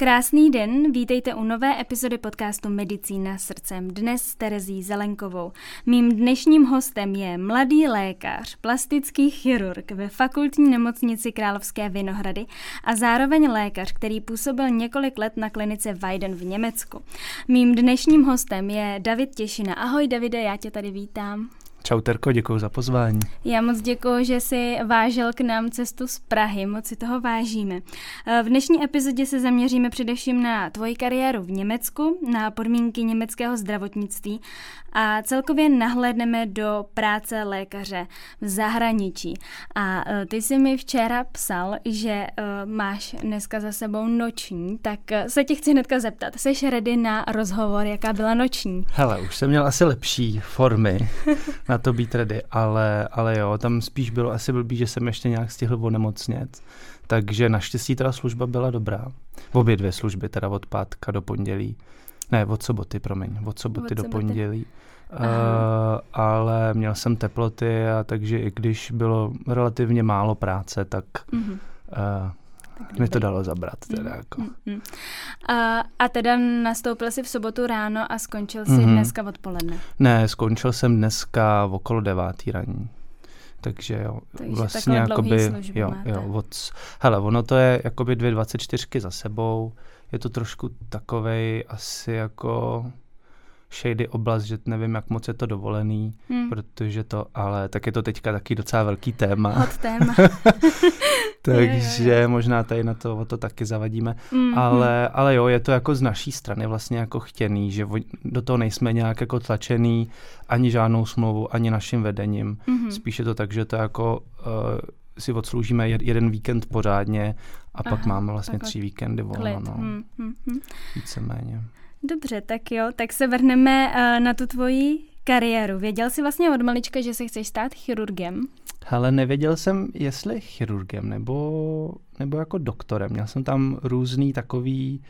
Krásný den, vítejte u nové epizody podcastu Medicína srdcem. Dnes s Terezí Zelenkovou. Mým dnešním hostem je mladý lékař, plastický chirurg ve fakultní nemocnici Královské Vinohrady a zároveň lékař, který působil několik let na klinice Weiden v Německu. Mým dnešním hostem je David Těšina. Ahoj Davide, já tě tady vítám. Čau Terko, děkuji za pozvání. Já moc děkuji, že jsi vážil k nám cestu z Prahy, moc si toho vážíme. V dnešní epizodě se zaměříme především na tvoji kariéru v Německu, na podmínky německého zdravotnictví a celkově nahlédneme do práce lékaře v zahraničí. A e, ty jsi mi včera psal, že e, máš dneska za sebou noční, tak se tě chci hnedka zeptat. Jsi ready na rozhovor, jaká byla noční? Hele, už jsem měl asi lepší formy na to být ready, ale, ale jo, tam spíš bylo asi blbý, že jsem ještě nějak stihl onemocnět. Takže naštěstí teda služba byla dobrá. V obě dvě služby, teda od pátka do pondělí. Ne, od soboty, promiň, od soboty od do soboty. pondělí. Uh, ale měl jsem teploty a takže i když bylo relativně málo práce, tak mm-hmm. uh, mi to dalo zabrat. Teda, mm, jako. Mm-hmm. A, a teda nastoupil jsi v sobotu ráno a skončil jsi mm-hmm. dneska odpoledne? Ne, skončil jsem dneska v okolo devátý raní. Takže jo, Takže vlastně jakoby, jo, jo, od, hele, ono to je jakoby dvě 24 za sebou, je to trošku takovej asi jako shady oblast, že nevím, jak moc je to dovolený, hmm. protože to, ale tak je to teďka taky docela velký téma. Hot téma. Takže je, je. možná tady na to o to taky zavadíme. Mm-hmm. Ale, ale jo, je to jako z naší strany vlastně jako chtěný, že do toho nejsme nějak jako tlačený ani žádnou smlouvu, ani naším vedením. Mm-hmm. Spíš je to tak, že to jako uh, si odsloužíme jeden víkend pořádně a Aha, pak máme vlastně takhle. tři víkendy volno. No. Mm-hmm. Víceméně. Dobře, tak jo, tak se vrhneme uh, na tu tvoji kariéru. Věděl jsi vlastně od malička, že se chceš stát chirurgem? Hele, nevěděl jsem, jestli chirurgem nebo, nebo jako doktorem. Měl jsem tam různý takový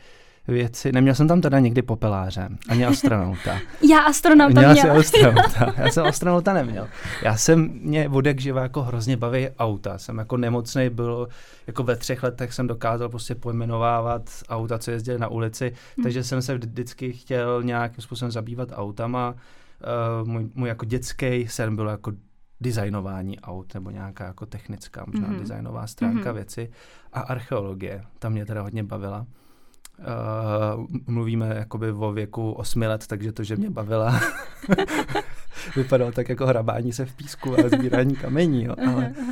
věci. Neměl jsem tam teda někdy popeláře, ani astronauta. Já astronauta měl. Měl astronauta. Já jsem astronauta neměl. Já jsem, mě vodek živa jako hrozně baví auta. Jsem jako nemocný byl, jako ve třech letech jsem dokázal prostě pojmenovávat auta, co jezdili na ulici, hmm. takže jsem se vždycky chtěl nějakým způsobem zabývat autama. Uh, můj, můj jako dětský sen byl jako designování aut nebo nějaká jako technická, možná mm-hmm. designová stránka mm-hmm. věci a archeologie. Ta mě teda hodně bavila. Uh, mluvíme jakoby o věku osmi let, takže to, že mě bavila, vypadalo tak jako hrabání se v písku a sbírání kamení, jo, ale uh,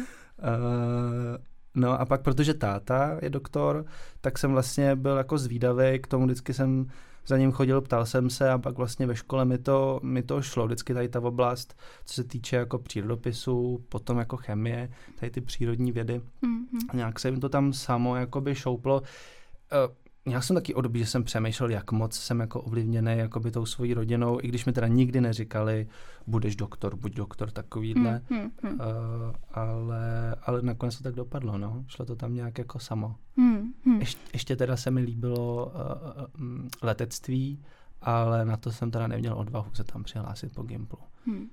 no a pak, protože táta je doktor, tak jsem vlastně byl jako zvídavý, k tomu vždycky jsem za ním chodil, ptal jsem se a pak vlastně ve škole mi to, mi to šlo, vždycky tady ta oblast, co se týče jako přírodopisu, potom jako chemie, tady ty přírodní vědy, mm-hmm. nějak se mi to tam samo jakoby šouplo. Uh, já jsem taky období, že jsem přemýšlel, jak moc jsem jako ovlivněný jakoby tou svojí rodinou, i když mi teda nikdy neříkali, budeš doktor, buď doktor, takovýhle. Hmm, hmm, hmm. Uh, ale, ale nakonec to tak dopadlo, no. Šlo to tam nějak jako samo. Hmm, hmm. Ještě, ještě teda se mi líbilo uh, uh, letectví, ale na to jsem teda neměl odvahu se tam přihlásit po Gimplu. Hmm.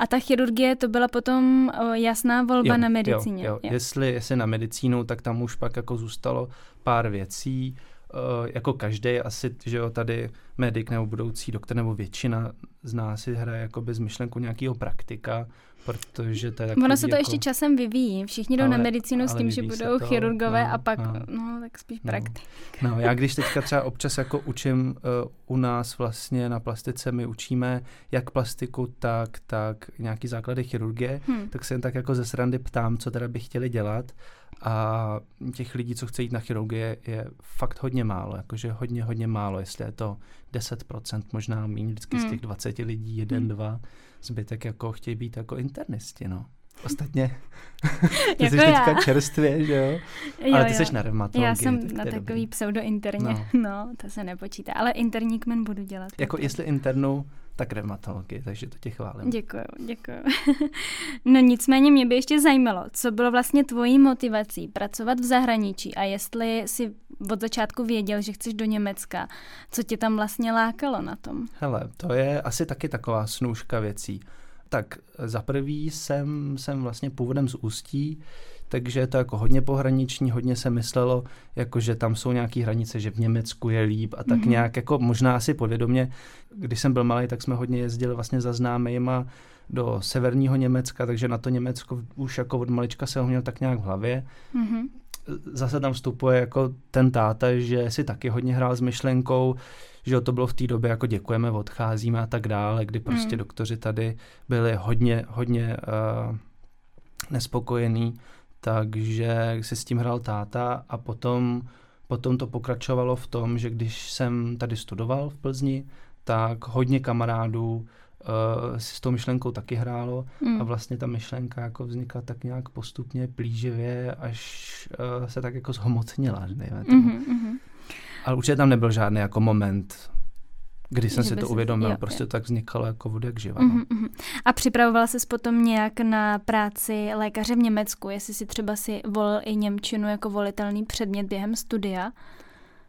A ta chirurgie, to byla potom jasná volba jo, na medicíně. Jo, jo. Jestli, jestli na medicínu, tak tam už pak jako zůstalo pár věcí. Uh, jako každý asi, že jo, tady medic nebo budoucí doktor nebo většina z nás si hraje jako bez myšlenku nějakého praktika, protože to je Ono se to jako... ještě časem vyvíjí. Všichni jdou ale, na medicínu s tím, že budou to, chirurgové no, a pak, no, no tak spíš no. praktik. No, já když teďka třeba občas jako učím uh, u nás vlastně na plastice, my učíme jak plastiku, tak, tak nějaký základy chirurgie, hmm. tak se jen tak jako ze srandy ptám, co teda by chtěli dělat a těch lidí, co chce jít na chirurgie, je fakt hodně málo, jakože hodně, hodně málo, jestli je to 10%, možná méně, vždycky hmm. z těch 20 lidí, jeden, hmm. dva, zbytek jako chtějí být jako internisti, no. Ostatně, ty jako jsi já. teďka čerstvě, že jo? Ale ty jo. jsi na reumatologii. Já jsem na takový dobrý. pseudointerně, no. no, to se nepočítá, ale interní kmen budu dělat. Jako taky. jestli internu, tak reumatologii, takže to tě chválím. Děkuju, děkuju. no nicméně mě by ještě zajímalo, co bylo vlastně tvojí motivací pracovat v zahraničí a jestli si od začátku věděl, že chceš do Německa, co tě tam vlastně lákalo na tom? Hele, to je asi taky taková snůžka věcí. Tak za prvý jsem, jsem vlastně původem z Ústí, takže je to jako hodně pohraniční, hodně se myslelo, jako že tam jsou nějaké hranice, že v Německu je líp a tak mm-hmm. nějak jako možná asi podvědomě, když jsem byl malý, tak jsme hodně jezdili vlastně za známejma do severního Německa, takže na to Německo už jako od malička se ho měl tak nějak v hlavě. Mm-hmm. Zase tam vstupuje jako ten táta, že si taky hodně hrál s myšlenkou, že to bylo v té době jako děkujeme, odcházíme a tak dále, kdy prostě mm. doktoři tady byli hodně, hodně uh, nespokojení, takže si s tím hrál táta a potom, potom to pokračovalo v tom, že když jsem tady studoval v Plzni, tak hodně kamarádů uh, si s tou myšlenkou taky hrálo mm. a vlastně ta myšlenka jako vznikla tak nějak postupně plíživě, až uh, se tak jako zhomocnila. Mm-hmm, mm-hmm. Ale určitě tam nebyl žádný jako moment, kdy jsem si to uvědomil, jo, prostě jo. tak vznikalo jako voda jak živa. Uh-huh, uh-huh. A připravovala jsi potom nějak na práci lékaře v Německu, jestli si třeba si volil i Němčinu jako volitelný předmět během studia?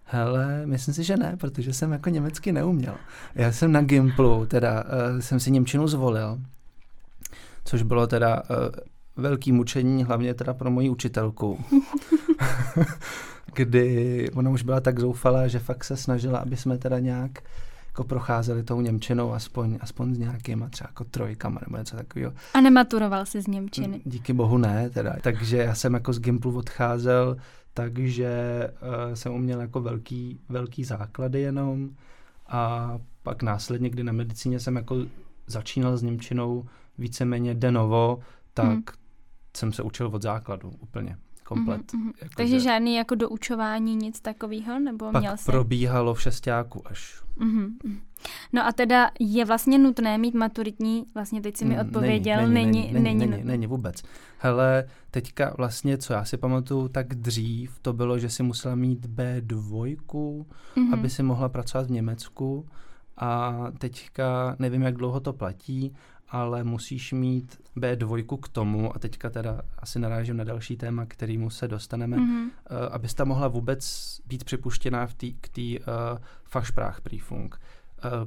Hele, myslím si, že ne, protože jsem jako německy neuměl. Já jsem na Gimplu, teda uh, jsem si Němčinu zvolil, což bylo teda uh, velký mučení, hlavně teda pro moji učitelku. kdy ona už byla tak zoufalá, že fakt se snažila, aby jsme teda nějak jako procházeli tou Němčinou aspoň, aspoň s nějakýma třeba jako trojkama nebo něco takového. A nematuroval jsi z Němčiny? Díky bohu ne, teda. Takže já jsem jako z Gimplu odcházel, takže uh, jsem uměl jako velký, velký základy jenom a pak následně, kdy na medicíně jsem jako začínal s Němčinou víceméně denovo, tak hmm. jsem se učil od základu úplně komplet. Mm-hmm. Jako Takže že... žádný jako doučování, nic takového? Nebo Pak měl jsi... probíhalo v šestáku až. Mm-hmm. No a teda je vlastně nutné mít maturitní, vlastně teď si mi mm, odpověděl, není, není, není, není, není, není, není vůbec. Hele, teďka vlastně, co já si pamatuju, tak dřív to bylo, že si musela mít B2, mm-hmm. aby si mohla pracovat v Německu a teďka nevím, jak dlouho to platí, ale musíš mít B2 k tomu, a teďka teda asi narážím na další téma, kterýmu se dostaneme, mm-hmm. uh, abys tam mohla vůbec být připuštěná v tý, k té uh. Eh,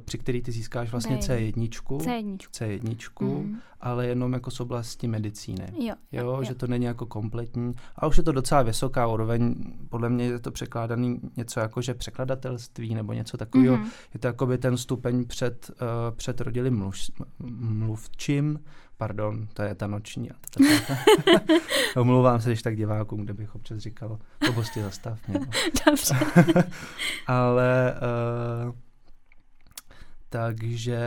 při který ty získáš vlastně C1, C1, C1 mm. ale jenom jako z oblasti medicíny. Jo, jo, jo, že to není jako kompletní. A už je to docela vysoká úroveň, podle mě je to překládaný něco jako, že překladatelství nebo něco takového. Mm. Je to jako by ten stupeň před, uh, před rodilým mluv, mluvčím, pardon, to je ta noční. A to, to, to, Omlouvám se, když tak divákům, kde bych občas říkal, pobosti zastav mě. No. Dobře. ale uh, takže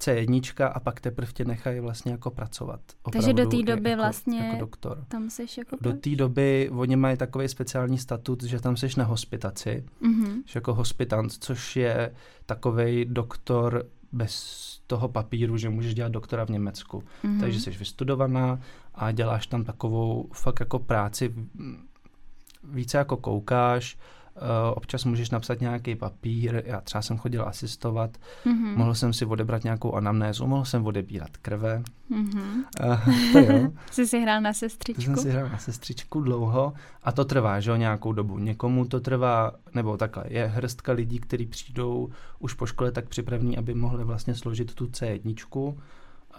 C1 a pak teprve tě nechají vlastně jako pracovat. Takže do té doby jako, vlastně jako doktor. tam seš jako Do té doby oni mají takový speciální statut, že tam seš na hospitaci, mm-hmm. že jako hospitant, což je takový doktor bez toho papíru, že můžeš dělat doktora v Německu. Mm-hmm. Takže jsi vystudovaná a děláš tam takovou fakt jako práci, více jako koukáš, občas můžeš napsat nějaký papír, já třeba jsem chodil asistovat, mm-hmm. mohl jsem si odebrat nějakou anamnézu, mohl jsem odebírat krve. Mm-hmm. Uh, to jo. Jsi si hrál na sestřičku? To jsem si hrál na sestřičku dlouho a to trvá, že jo, nějakou dobu. Někomu to trvá, nebo takhle, je hrstka lidí, kteří přijdou už po škole tak připravení, aby mohli vlastně složit tu C1.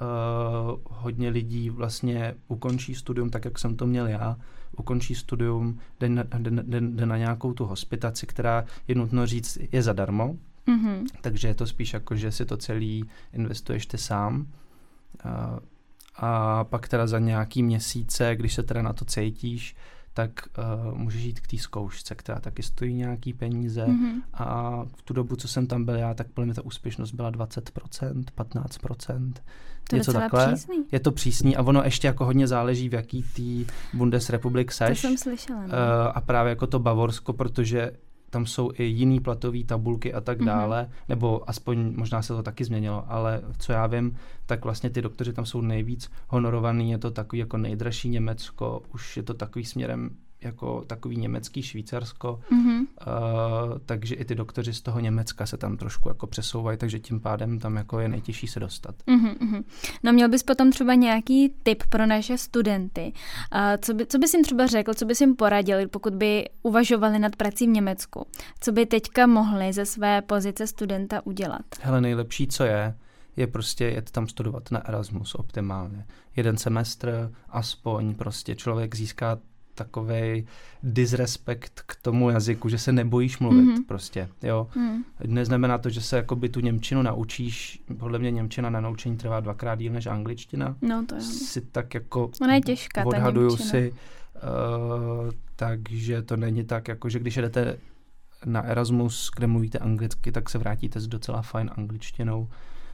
Uh, hodně lidí vlastně ukončí studium tak, jak jsem to měl já, ukončí studium, jde na, jde, jde, na nějakou tu hospitaci, která je nutno říct je zadarmo, mm-hmm. takže je to spíš jako, že si to celý investuješ ty sám. Uh, a pak teda za nějaký měsíce, když se teda na to cítíš, tak uh, můžeš jít k té zkoušce, která taky stojí nějaký peníze mm-hmm. a v tu dobu, co jsem tam byl já, tak podle mě ta úspěšnost byla 20%, 15%. To něco takhle. Přísný. Je to přísný a ono ještě jako hodně záleží, v jaký tý Bundesrepublik seš. To jsem slyšela. Uh, a právě jako to Bavorsko, protože tam jsou i jiný platové tabulky a tak mm-hmm. dále, nebo aspoň možná se to taky změnilo, ale co já vím, tak vlastně ty doktoři tam jsou nejvíc honorovaný, je to takový jako nejdražší Německo, už je to takový směrem jako takový německý Švýcarsko, mm-hmm. uh, takže i ty doktoři z toho Německa se tam trošku jako přesouvají, takže tím pádem tam jako je nejtěžší se dostat. Mm-hmm. No měl bys potom třeba nějaký tip pro naše studenty. Uh, co, by, co bys jim třeba řekl, co bys jim poradil, pokud by uvažovali nad prací v Německu? Co by teďka mohli ze své pozice studenta udělat? Hele, nejlepší, co je, je prostě jet tam studovat na Erasmus optimálně. Jeden semestr, aspoň prostě člověk získá takový disrespekt k tomu jazyku, že se nebojíš mluvit mm-hmm. prostě, jo. Mm. Neznamená to, že se jakoby tu Němčinu naučíš, podle mě Němčina na naučení trvá dvakrát díl než angličtina. No to je. Si tak jako Ona je těžká, odhaduju si, uh, takže to není tak, jako že když jedete na Erasmus, kde mluvíte anglicky, tak se vrátíte s docela fajn angličtinou.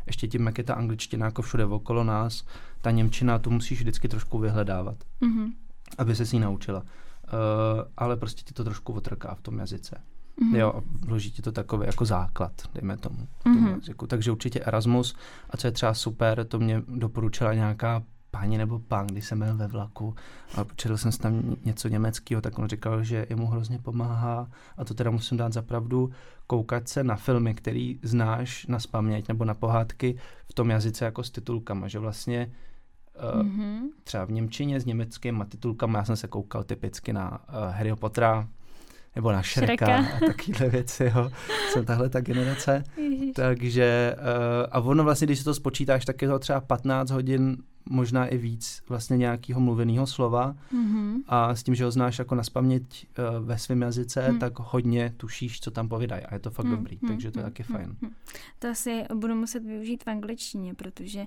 Ještě tím, jak je ta angličtina jako všude okolo nás, ta Němčina, tu musíš vždycky trošku vyhledávat. Mm-hmm aby se s ní naučila. Uh, ale prostě ti to trošku otrká v tom jazyce. Mm-hmm. Jo, a vloží ti to takový jako základ, dejme tomu, mm-hmm. jazyku. Takže určitě Erasmus, a co je třeba super, to mě doporučila nějaká paní nebo pán, když jsem byl ve vlaku a četl jsem tam něco německého, tak on říkal, že jemu hrozně pomáhá a to teda musím dát za pravdu, koukat se na filmy, který znáš na spaměť nebo na pohádky v tom jazyce jako s titulkama, že vlastně mm-hmm. třeba v Němčině s německými titulkami. Já jsem se koukal typicky na uh, Harry Pottera nebo na Shreka. a takovéhle věci. Jo. Jsem tahle ta generace. Ježiš. Takže uh, a ono vlastně, když si to spočítáš, tak je to třeba 15 hodin možná i víc vlastně nějakého mluveného slova mm-hmm. a s tím, že ho znáš jako na spaměť uh, ve svém jazyce, mm. tak hodně tušíš, co tam povídají a je to fakt mm. dobrý, mm. takže to je taky mm. fajn. Mm. To asi budu muset využít v angličtině, protože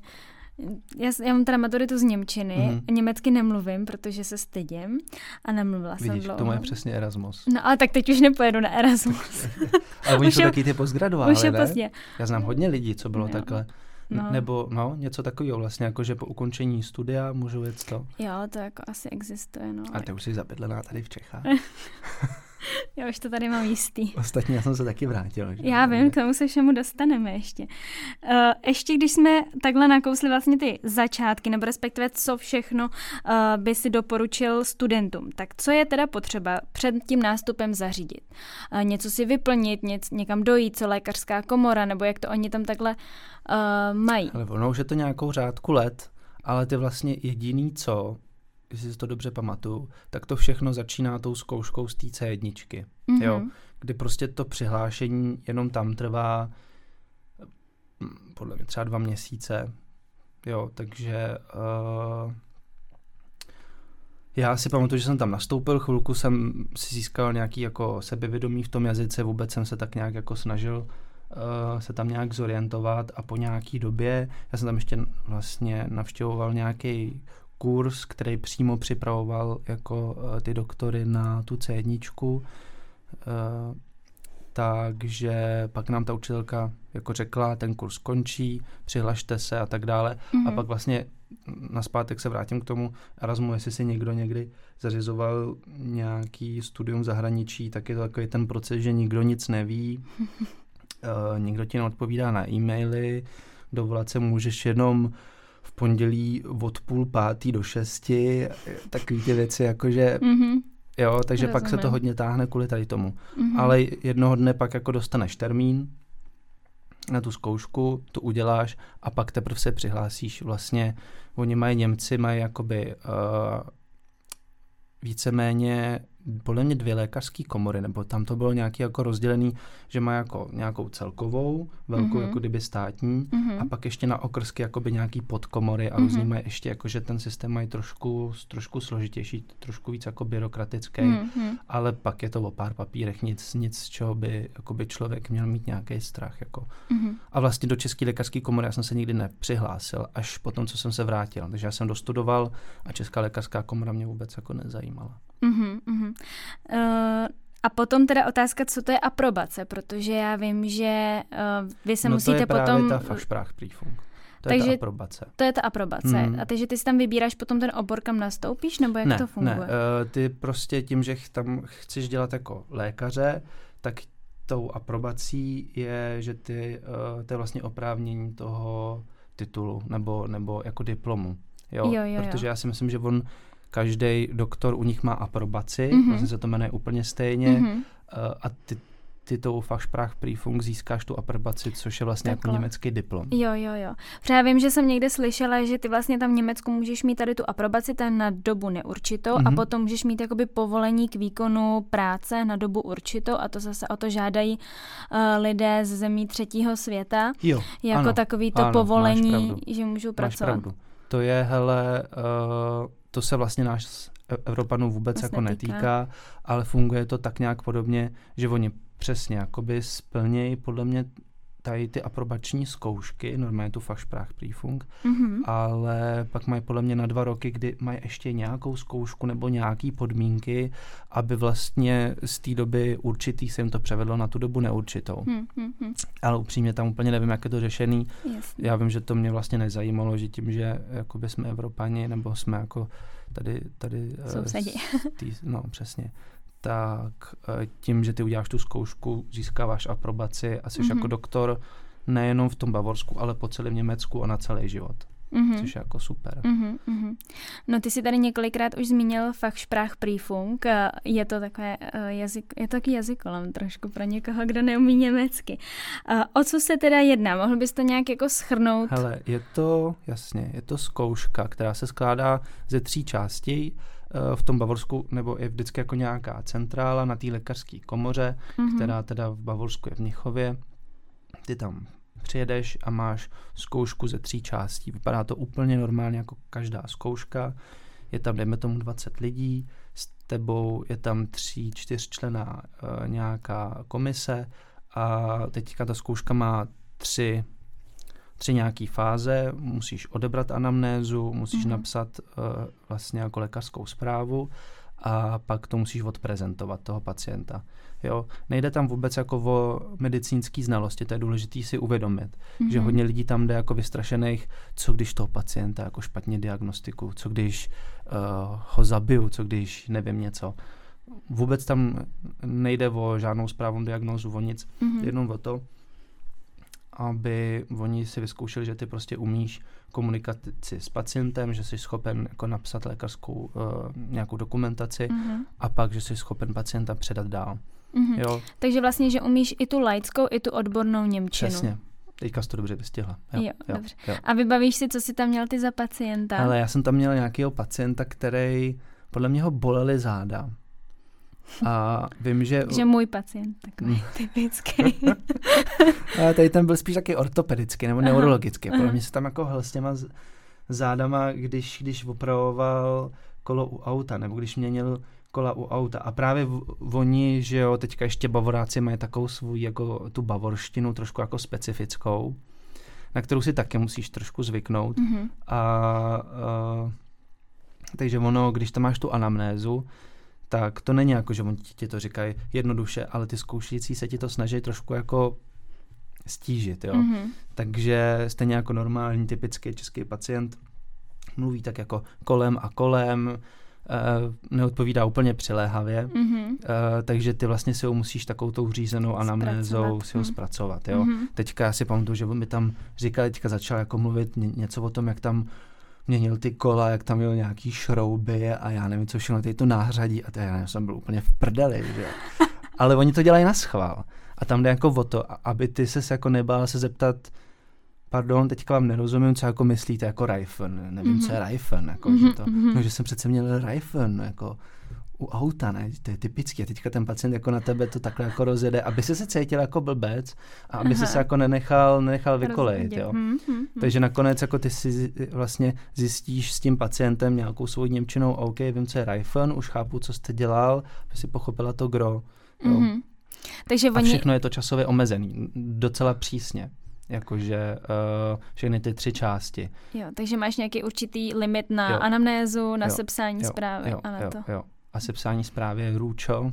já, já mám teda maturitu z Němčiny, mm-hmm. německy nemluvím, protože se stydím a nemluvila Vidíš, jsem dlouho. to je přesně Erasmus. No ale tak teď už nepojedu na Erasmus. ale oni jsou taky ty postgraduále, už je ne? Pozdě. Já znám hodně lidí, co bylo no. takhle. No. Nebo no, něco takového vlastně, jako že po ukončení studia můžu jet to. Jo, to jako asi existuje, no. A ty už jsi zapydlená tady v Čechách. Já už to tady mám jistý. Ostatně já jsem se taky vrátil. Že? Já vím, k tomu se všemu dostaneme ještě. Uh, ještě když jsme takhle nakousli vlastně ty začátky, nebo respektive co všechno uh, by si doporučil studentům, tak co je teda potřeba před tím nástupem zařídit? Uh, něco si vyplnit, něc, někam dojít, co lékařská komora, nebo jak to oni tam takhle uh, mají? Ale ono už je to nějakou řádku let, ale ty vlastně jediný co, jestli si to dobře pamatuju, tak to všechno začíná tou zkouškou z té C1, mm-hmm. jo, kdy prostě to přihlášení jenom tam trvá hm, podle mě třeba dva měsíce, jo, takže uh, já si pamatuju, že jsem tam nastoupil, chvilku jsem si získal nějaký jako sebevědomí v tom jazyce, vůbec jsem se tak nějak jako snažil uh, se tam nějak zorientovat a po nějaký době, já jsem tam ještě vlastně navštěvoval nějaký kurz, který přímo připravoval jako uh, ty doktory na tu C1. Uh, eh, takže pak nám ta učitelka jako řekla, ten kurz končí, přihlašte se a tak dále. Mm-hmm. A mhm. pak vlastně na zpátek se vrátím k tomu Erasmu, jestli si někdo někdy zařizoval nějaký studium v zahraničí, tak je to takový ten proces, že nikdo nic neví, uh, nikdo ti neodpovídá na e-maily, dovolat se můžeš jenom v pondělí od půl pátý do šesti, takový ty věci, jakože mm-hmm. Jo, takže Rozumím. pak se to hodně táhne kvůli tady tomu. Mm-hmm. Ale jednoho dne pak jako dostaneš termín na tu zkoušku, to uděláš a pak teprve se přihlásíš. Vlastně oni mají, Němci mají jakoby uh, víceméně podle mě dvě lékařské komory, nebo tam to bylo nějaký jako rozdělený, že má jako nějakou celkovou, velkou mm-hmm. jako kdyby státní mm-hmm. a pak ještě na okrsky jakoby nějaký podkomory a mm-hmm. různý mají ještě jako, že ten systém mají trošku, trošku složitější, trošku víc jako byrokratický, mm-hmm. ale pak je to o pár papírech, nic, nic z čeho by jakoby člověk měl mít nějaký strach. Jako. Mm-hmm. A vlastně do České lékařské komory já jsem se nikdy nepřihlásil, až po tom, co jsem se vrátil. Takže já jsem dostudoval a Česká lékařská komora mě vůbec jako nezajímala. Mm-hmm, mm-hmm. Uh, a potom teda otázka, co to je aprobace, protože já vím, že uh, vy se no musíte to je potom... právě ta Fachsprachprüfung. To takže, je ta aprobace. To je ta aprobace. Hmm. A takže ty si tam vybíráš potom ten obor, kam nastoupíš, nebo jak ne, to funguje? Ne, uh, ty prostě tím, že tam chceš dělat jako lékaře, tak tou aprobací je, že ty, uh, to je vlastně oprávnění toho titulu nebo, nebo jako diplomu. Jo? Jo, jo, Protože jo. já si myslím, že on každý doktor u nich má aprobaci, mm-hmm. vlastně se to jmenuje úplně stejně mm-hmm. a ty ty tou Fachsprachprüfung získáš tu aprobaci, což je vlastně jako Takhle. jako německý diplom. Jo, jo, jo. Protože já vím, že jsem někde slyšela, že ty vlastně tam v Německu můžeš mít tady tu aprobaci ten na dobu neurčitou mm-hmm. a mhm. potom můžeš mít jakoby povolení k výkonu práce na dobu určitou a to zase o to žádají uh, lidé ze zemí třetího světa. Jo, Jako ano, takový to ano, povolení, že můžou pracovat. Máš pravdu. To je, hele, uh, to se vlastně náš Evropanů vůbec vlastně jako netýká. netýká, ale funguje to tak nějak podobně, že oni přesně jakoby splnějí podle mě tady ty aprobační zkoušky, normálně tu Fachsprachprüfung, mm-hmm. ale pak mají podle mě na dva roky, kdy mají ještě nějakou zkoušku nebo nějaký podmínky, aby vlastně z té doby určitý se jim to převedlo na tu dobu neurčitou. Mm-hmm. Ale upřímně tam úplně nevím, jak je to řešený. Jasně. Já vím, že to mě vlastně nezajímalo, že tím, že jakoby jsme Evropani, nebo jsme jako tady... tady eh, Sousedi. Tý, no, přesně tak eh, tím, že ty uděláš tu zkoušku, získáváš aprobaci a jsi mm-hmm. jako doktor nejenom v tom Bavorsku, ale po celém Německu a na celý život. Mm-hmm. Což je jako super. Mm-hmm. No ty jsi tady několikrát už zmínil Fachsprachprüfung. Je to takové eh, jazyk, je to taky jazykolem trošku pro někoho, kdo neumí německy. O co se teda jedná? Mohl bys to nějak jako schrnout? Hele, je to, jasně, je to zkouška, která se skládá ze tří částí. Eh, v tom Bavorsku, nebo je vždycky jako nějaká centrála na té lékařské komoře, mm-hmm. která teda v Bavorsku je v Mnichově. Ty tam přijedeš a máš zkoušku ze tří částí. Vypadá to úplně normálně jako každá zkouška. Je tam, dejme tomu, 20 lidí, s tebou je tam tří, čtyřčlená uh, nějaká komise a teďka ta zkouška má tři tři nějaké fáze, musíš odebrat anamnézu, musíš mm-hmm. napsat uh, vlastně jako lékařskou zprávu a pak to musíš odprezentovat toho pacienta. Jo? Nejde tam vůbec jako o medicínské znalosti, to je důležité si uvědomit, mm-hmm. že hodně lidí tam jde jako vystrašených, co když toho pacienta jako špatně diagnostiku, co když uh, ho zabiju, co když nevím něco. Vůbec tam nejde o žádnou správnou diagnózu, o nic, mm-hmm. jenom o to, aby oni si vyzkoušeli, že ty prostě umíš komunikaci s pacientem, že jsi schopen jako napsat lékařskou uh, nějakou dokumentaci mm-hmm. a pak, že jsi schopen pacienta předat dál. Mm-hmm. Jo? Takže vlastně, že umíš i tu laickou, i tu odbornou Němčinu. Přesně. Teďka jsi to dobře vystihla. Jo, jo, jo dobře. Jo. A vybavíš si, co jsi tam měl ty za pacienta? Ale já jsem tam měl nějakého pacienta, který podle mě ho bolely záda. A vím, že... Že můj pacient takový hmm. typický. a tady ten byl spíš taky ortopedický nebo neurologický. Podle mě se tam jako hl s těma zádama, když, když opravoval kolo u auta, nebo když měnil kola u auta. A právě oni, že jo, teďka ještě bavoráci mají takovou svůj, jako tu bavorštinu trošku jako specifickou, na kterou si taky musíš trošku zvyknout. Mm-hmm. A, a takže ono, když tam máš tu anamnézu, tak to není jako, že oni ti to říkají jednoduše, ale ty zkoušející se ti to snaží trošku jako stížit, jo. Mm-hmm. Takže stejně jako normální, typický český pacient mluví tak jako kolem a kolem, uh, neodpovídá úplně přiléhavě, mm-hmm. uh, takže ty vlastně si ho musíš takovou tou řízenou anamnézou si ho mhm. zpracovat, jo. Mm-hmm. Teďka já si pamatuju, že mi tam říkali, teďka začal jako mluvit něco o tom, jak tam měnil ty kola, jak tam měl nějaký šrouby a já nevím, co všechno, tady to nářadí a to já jsem byl úplně v prdeli, že Ale oni to dělají na schvál. A tam jde jako o to, aby ty se jako nebál se zeptat, pardon, teďka vám nerozumím, co jako myslíte jako Raifen, nevím, mm-hmm. co je mhm. Raifen, jako, mm-hmm. že to, mhm. no, že jsem přece měl Raifen, jako, u auta, ne? To je typické. Teďka ten pacient jako na tebe to takhle jako rozjede, aby se se cítil jako blbec a aby se jako nenechal, nenechal vykolejit, jo. Hmm, hmm, hmm. Takže nakonec jako ty si vlastně zjistíš s tím pacientem nějakou svou němčinou, OK, vím, co je Raifen, už chápu, co jste dělal, aby si pochopila to gro. Jo. Hmm. Takže oni... A všechno je to časově omezený, docela přísně jakože uh, všechny ty tři části. Jo, takže máš nějaký určitý limit na jo. anamnézu, na jo. sepsání jo. zprávy jo. a na jo. to. Jo a sepsání zprávy je růčo,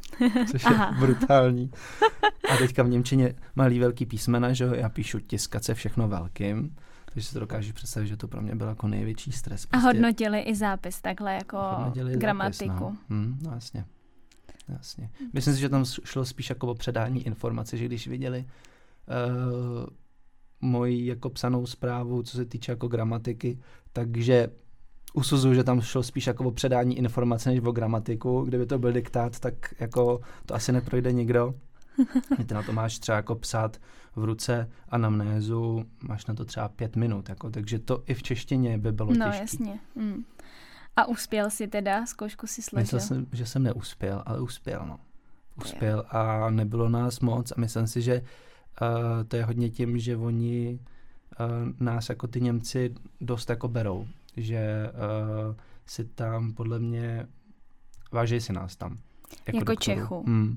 což je brutální. A teďka v Němčině malý velký písmena, že já píšu tiskace všechno velkým, takže si to dokážu představit, že to pro mě byl jako největší stres. Prostě. A hodnotili i zápis takhle jako gramatiku. Zápis, no. Hmm, no jasně. Jasně. Myslím si, že tam šlo spíš jako o předání informace, že když viděli uh, moji jako psanou zprávu, co se týče jako gramatiky, takže usuzuju, že tam šlo spíš jako o předání informace než o gramatiku. Kdyby to byl diktát, tak jako to asi neprojde nikdo. Ty na to máš třeba jako psát v ruce anamnézu, máš na to třeba pět minut, jako, takže to i v češtině by bylo No těžké. jasně. Mm. A uspěl si teda, zkoušku si složil? Myslel jsem, že jsem neuspěl, ale uspěl, no. Uspěl a nebylo nás moc a myslím si, že uh, to je hodně tím, že oni uh, nás jako ty Němci dost jako berou, že uh, si tam podle mě váží si nás tam. Jako, jako Čechu. Hmm.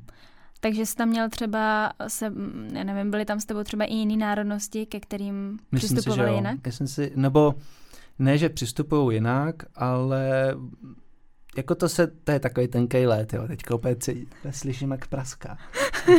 Takže jsi tam měl třeba, se, já nevím, byly tam s tebou třeba i jiné národnosti, ke kterým Myslím přistupovali si, že jinak? Myslím si, nebo ne, že přistupují jinak, ale jako to se, to je takový tenkej let, jo, teďka opět si, slyším jak praská,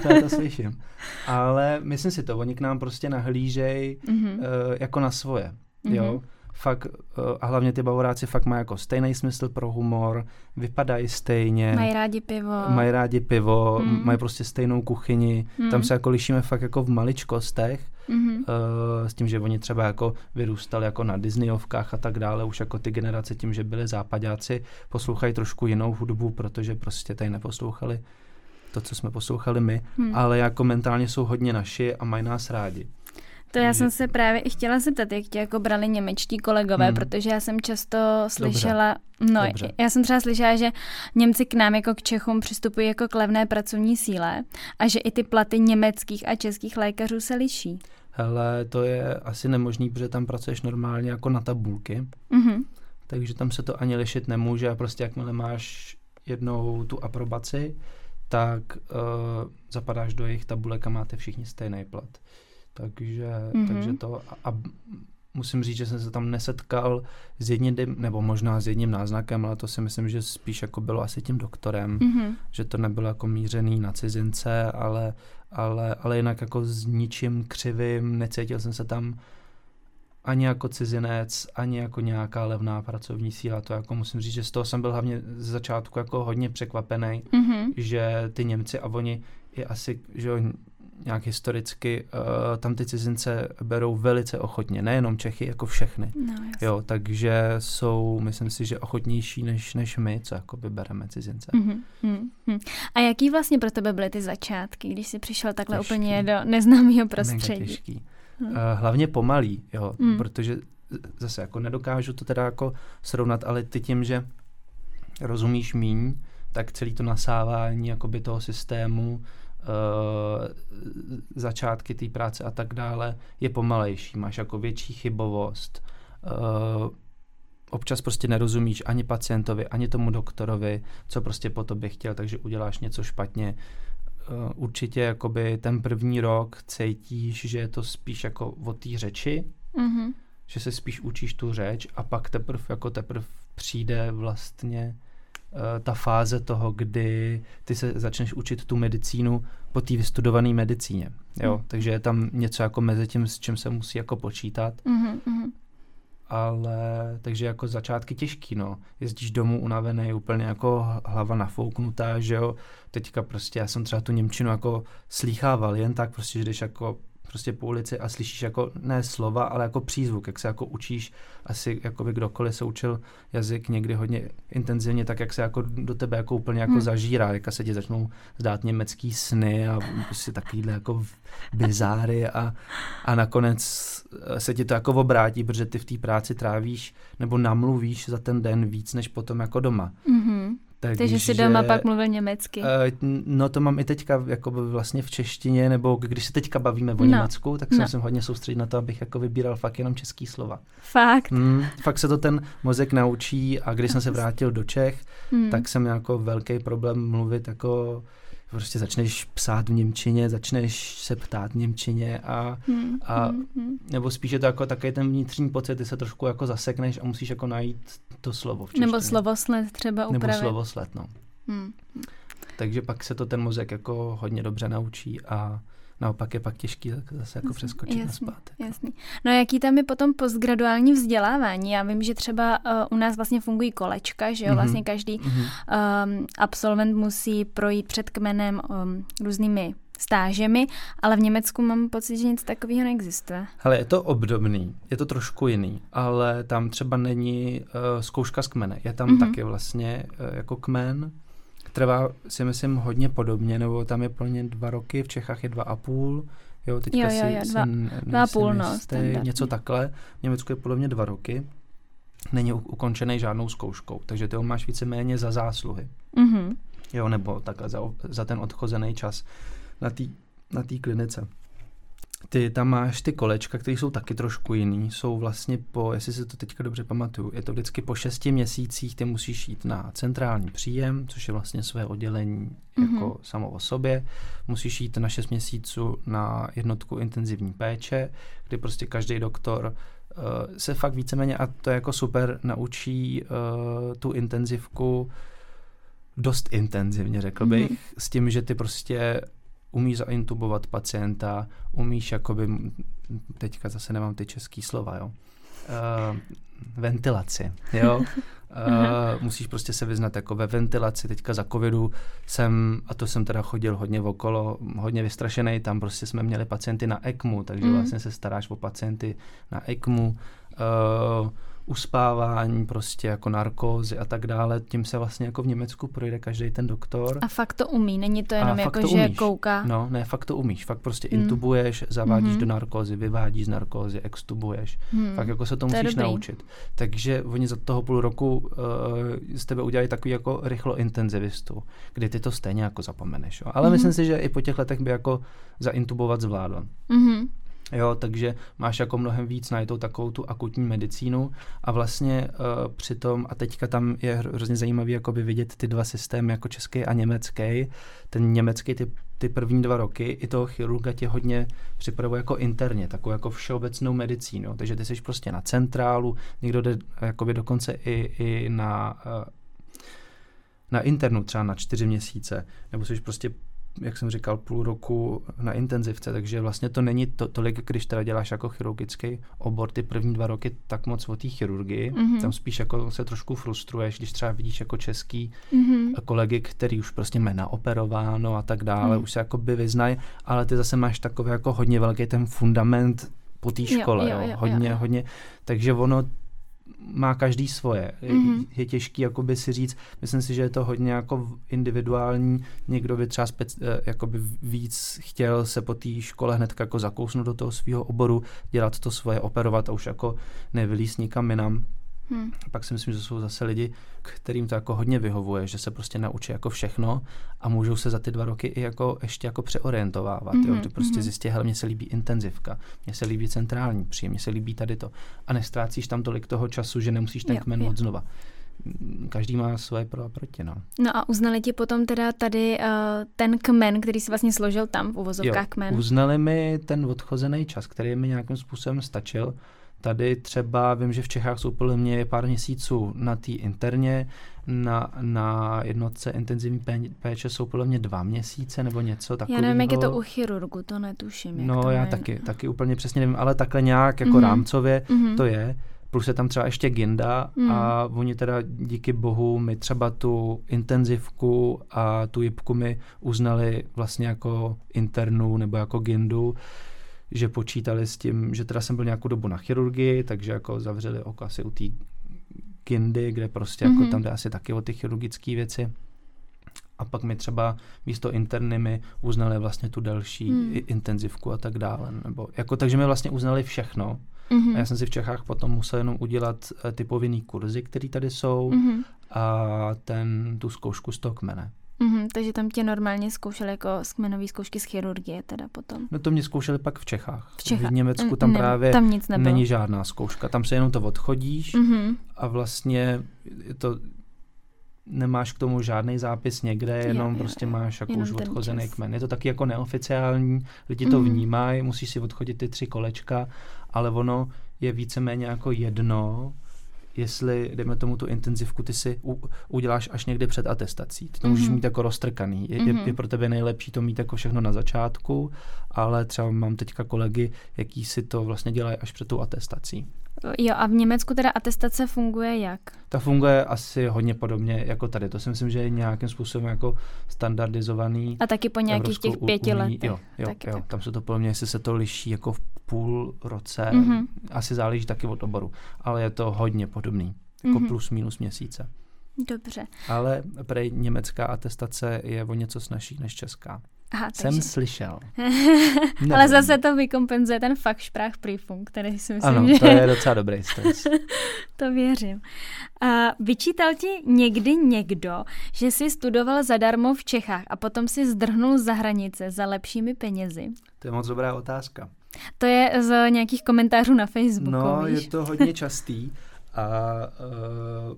to, to slyším. Ale myslím si to, oni k nám prostě nahlížej mm-hmm. uh, jako na svoje, mm-hmm. jo fakt, eh, a hlavně ty bavoráci fakt mají jako stejný smysl pro humor, vypadají stejně. Mají rádi pivo. Mají rádi pivo, mm. mají prostě stejnou kuchyni. Mm. Tam se jako lišíme fakt jako v maličkostech, mm-hmm. uh, s tím, že oni třeba jako vyrůstali jako na Disneyovkách a tak dále, už jako ty generace tím, že byli západáci, poslouchají trošku jinou hudbu, protože prostě tady neposlouchali to, co jsme poslouchali my, mm. ale jako mentálně jsou hodně naši a mají nás rádi. To já jsem se právě i chtěla zeptat, jak tě jako brali němečtí kolegové, hmm. protože já jsem často slyšela, Dobře. no Dobře. já jsem třeba slyšela, že Němci k nám jako k Čechům přistupují jako k levné pracovní síle a že i ty platy německých a českých lékařů se liší. Hele, to je asi nemožný, protože tam pracuješ normálně jako na tabulky, mm-hmm. takže tam se to ani lišit nemůže a prostě jakmile máš jednou tu aprobaci, tak uh, zapadáš do jejich tabulek a máte všichni stejný plat. Takže, mm-hmm. takže to a, a musím říct, že jsem se tam nesetkal s jedním, nebo možná s jedním náznakem, ale to si myslím, že spíš jako bylo asi tím doktorem, mm-hmm. že to nebylo jako mířený na cizince, ale, ale, ale jinak jako s ničím křivým, necítil jsem se tam ani jako cizinec, ani jako nějaká levná pracovní síla. To jako musím říct, že z toho jsem byl hlavně z začátku jako hodně překvapený, mm-hmm. že ty Němci a oni i asi, že nějak historicky uh, tam ty cizince berou velice ochotně, nejenom Čechy, jako všechny. No, jo, takže jsou, myslím si, že ochotnější než, než my, co jakoby bereme cizince. Mm-hmm, mm-hmm. A jaký vlastně pro tebe byly ty začátky, když jsi přišel takhle těžký. úplně do neznámého prostředí? Mega těžký. Hmm. Uh, hlavně pomalý, jo, hmm. protože zase jako nedokážu to teda jako srovnat, ale ty tím, že rozumíš míň, tak celý to nasávání jakoby toho systému začátky té práce a tak dále je pomalejší, máš jako větší chybovost, uh, občas prostě nerozumíš ani pacientovi, ani tomu doktorovi, co prostě po tobě chtěl, takže uděláš něco špatně. Uh, určitě jakoby ten první rok cítíš, že je to spíš jako o té řeči, mm-hmm. že se spíš učíš tu řeč a pak teprve jako teprve přijde vlastně Eh, ta fáze toho, kdy ty se začneš učit tu medicínu po té vystudované medicíně. Jo? Mm. Takže je tam něco jako mezi tím, s čím se musí jako počítat. Mm-hmm. Ale takže jako začátky těžký, no. Jezdíš domů unavený, úplně jako hlava nafouknutá, že jo. Teďka prostě já jsem třeba tu Němčinu jako slýchával jen tak, prostě, že jdeš jako prostě po ulici a slyšíš jako ne slova, ale jako přízvuk, jak se jako učíš, asi jako by kdokoliv se učil jazyk někdy hodně intenzivně, tak jak se jako do tebe jako úplně jako hmm. zažírá, jak se ti začnou zdát německý sny a prostě takovýhle jako bizáry a, a nakonec se ti to jako obrátí, protože ty v té práci trávíš nebo namluvíš za ten den víc než potom jako doma. Mm-hmm. Takže, Takže jsi doma pak mluvil německy. Uh, no to mám i teďka jako vlastně v češtině, nebo když se teďka bavíme o no. Německu, tak no. jsem hodně soustředit na to, abych jako vybíral fakt jenom český slova. Fakt? Mm, fakt se to ten mozek naučí a když jsem se vrátil do Čech, mm. tak jsem měl jako velký problém mluvit jako prostě začneš psát v Němčině, začneš se ptát v Němčině a, hmm, a hmm, hmm. nebo spíš je to jako takový ten vnitřní pocit, ty se trošku jako zasekneš a musíš jako najít to slovo v češtině. Nebo slovosled třeba upravit. Nebo slovosled, no. Hmm. Takže pak se to ten mozek jako hodně dobře naučí a naopak je pak těžký zase jako přeskočit jasný, na zpátek. Jasný. No a jaký tam je potom postgraduální vzdělávání? Já vím, že třeba uh, u nás vlastně fungují kolečka, že jo, mm-hmm. vlastně každý mm-hmm. um, absolvent musí projít před kmenem um, různými stážemi, ale v Německu mám pocit, že nic takového neexistuje. Ale je to obdobný, je to trošku jiný, ale tam třeba není uh, zkouška z kmene. Je tam mm-hmm. taky vlastně uh, jako kmen, Trvá si myslím hodně podobně, nebo tam je plně dva roky, v Čechách je dva a půl, jo, teďka Jo, jo, si, jo, si dva- n- dva a půl, no, jistý, něco takhle. V Německu je podle mě dva roky. Není u- ukončený žádnou zkouškou, takže ty ho máš víceméně za zásluhy. Mhm. Jo, nebo takhle za, za ten odchozený čas na té na tý klinice. Ty tam máš ty kolečka, které jsou taky trošku jiný. Jsou vlastně po, jestli si to teďka dobře pamatuju, je to vždycky po šesti měsících, ty musíš jít na centrální příjem, což je vlastně své oddělení Mhm. jako samo o sobě. Musíš jít na šest měsíců na jednotku intenzivní péče, kdy prostě každý doktor uh, se fakt víceméně, a to je jako super, naučí uh, tu intenzivku dost intenzivně, řekl bych, Mhm. s tím, že ty prostě umíš zaintubovat pacienta, umíš jakoby, teďka zase nemám ty český slova, jo, uh, ventilaci, jo, uh, musíš prostě se vyznat jako ve ventilaci, teďka za covidu jsem, a to jsem teda chodil hodně okolo, hodně vystrašený, tam prostě jsme měli pacienty na ECMu, takže Mm. vlastně se staráš o pacienty na ECMu, uh, uspávání, prostě jako narkózy a tak dále, tím se vlastně jako v Německu projde každý ten doktor. A fakt to umí, není to A jenom fakt jako, to že umíš. kouká. No, ne, fakt to umíš. Fakt prostě Mm. intubuješ, zavádíš Mhm. do narkózy, vyvádíš z narkózy, extubuješ. Hmm. Fakt jako se to To musíš naučit. Takže oni za toho půl roku uh, z tebe udělají takový jako rychlo intenzivistu, kdy ty to stejně jako zapomeneš. Jo. Ale Mhm. myslím si, že i po těch letech by jako zaintubovat zvládl. Mhm. Jo, takže máš jako mnohem víc najetou takovou tu akutní medicínu a vlastně uh, přitom, a teďka tam je hro- hrozně zajímavý jakoby vidět ty dva systémy, jako český a německý. Ten německý ty, ty první dva roky i toho chirurga tě hodně připravuje jako interně, takovou jako všeobecnou medicínu. Takže ty jsi prostě na centrálu, někdo jde jakoby dokonce i, i na, uh, na internu třeba na čtyři měsíce, nebo jsi prostě jak jsem říkal, půl roku na intenzivce, takže vlastně to není to, tolik, když teda děláš jako chirurgický obor ty první dva roky tak moc o té chirurgii, Mhm. tam spíš jako se trošku frustruješ, když třeba vidíš jako český Mhm. kolegy, který už prostě mají naoperováno a tak dále, Hmm. už se jako by vyznají, ale ty zase máš takový jako hodně velký ten fundament po té škole, jo, jo, jo, hodně, jo. hodně, takže ono má každý svoje. Je, Mhm. je těžký jakoby si říct, myslím si, že je to hodně jako individuální, někdo by třeba spec, eh, jakoby víc chtěl se po té škole hned jako zakousnout do toho svého oboru, dělat to svoje, operovat a už jako nevylíst nikam jinam. Hmm. Pak si myslím, že jsou zase lidi, kterým to jako hodně vyhovuje, že se prostě naučí jako všechno a můžou se za ty dva roky i jako ještě jako přeorientovávat. Mm-hmm, jo? Mhm, Ty prostě mhm. zjistí, hele, mně se líbí intenzivka, mně se líbí centrální příjem, mně se líbí tady to. A nestrácíš tam tolik toho času, že nemusíš ten Jo, kmen jo. od znova. Mm, Každý má svoje pro a proti, no. No a uznali ti potom teda tady uh, ten kmen, který si vlastně složil tam v uvozovkách kmen. uznali mi ten odchozený čas, který mi nějakým způsobem stačil. Tady třeba vím, že v Čechách jsou podle mě pár měsíců na té interně, na, na jednotce intenzivní pé- péče jsou podle mě dva měsíce nebo něco Já takového. nevím, jak je to u chirurgu, to netuším. jak No to já mají. taky, taky úplně přesně nevím, ale takhle nějak jako Mhm. rámcově Mhm. to je. Plus je tam třeba ještě Ginda Mhm. a oni teda díky bohu mi třeba tu intenzivku a tu jipku mi uznali vlastně jako internu nebo jako Gindu, že počítali s tím, že teda jsem byl nějakou dobu na chirurgii, takže jako zavřeli oko asi u té Gindy, kde prostě jako Mhm. tam jde asi taky o ty chirurgické věci. A pak mi třeba místo interny mi uznali vlastně tu další i- intenzivku a tak dále. Nebo, jako, takže mi vlastně uznali všechno. Mhm. A já jsem si v Čechách potom musel jenom udělat eh, ty povinný kurzy, které tady jsou Mhm. a ten, tu zkoušku z toho kmene. Mhm, takže tam tě normálně zkoušeli jako kmenové zkoušky z chirurgie teda potom. No to mě zkoušeli pak v Čechách. V Čechách. V Německu Mm, tam ne, právě tam nic nebylo. není žádná zkouška. Tam se jenom to odchodíš Mhm. a vlastně je to nemáš k tomu žádný zápis někde, jenom jo, prostě jo. máš jako už odchozený čas. kmen. Je to taky jako neoficiální, lidi to Mhm. vnímají, musíš si odchodit ty tři kolečka, ale ono je víceméně jako jedno, jestli, dejme tomu tu intenzivku, ty si u, uděláš až někdy před atestací. Ty to můžeš Mhm. mít jako roztrkaný. Je, je, Mhm. je pro tebe nejlepší to mít jako všechno na začátku, ale třeba mám teďka kolegy, jaký si to vlastně dělají až před tou atestací. Jo, a v Německu teda atestace funguje jak? Ta funguje asi hodně podobně jako tady. To si myslím, že je nějakým způsobem jako standardizovaný. A taky po nějakých těch Evropskou pěti unii. letech. Jo, jo, taky jo. tak. tam se to podle mě, jestli se to liší jako v půl roce, Mhm. mm-hmm. asi záleží taky od oboru, ale je to hodně podobný, jako Mhm. mm-hmm. plus minus měsíce. Dobře. Ale prej německá atestace je o něco snažší než česká. Aha, Jsem takže... slyšel. Ale zase to vykompenzuje ten fakt Sprachprüfung, který si myslím, Ano, že to je docela dobrý stres. to věřím. A vyčítal ti někdy někdo, že jsi studoval zadarmo v Čechách a potom si zdrhnul za hranice za lepšími penězi? To je moc dobrá otázka. To je z nějakých komentářů na Facebooku, No, víš? je to hodně častý a uh,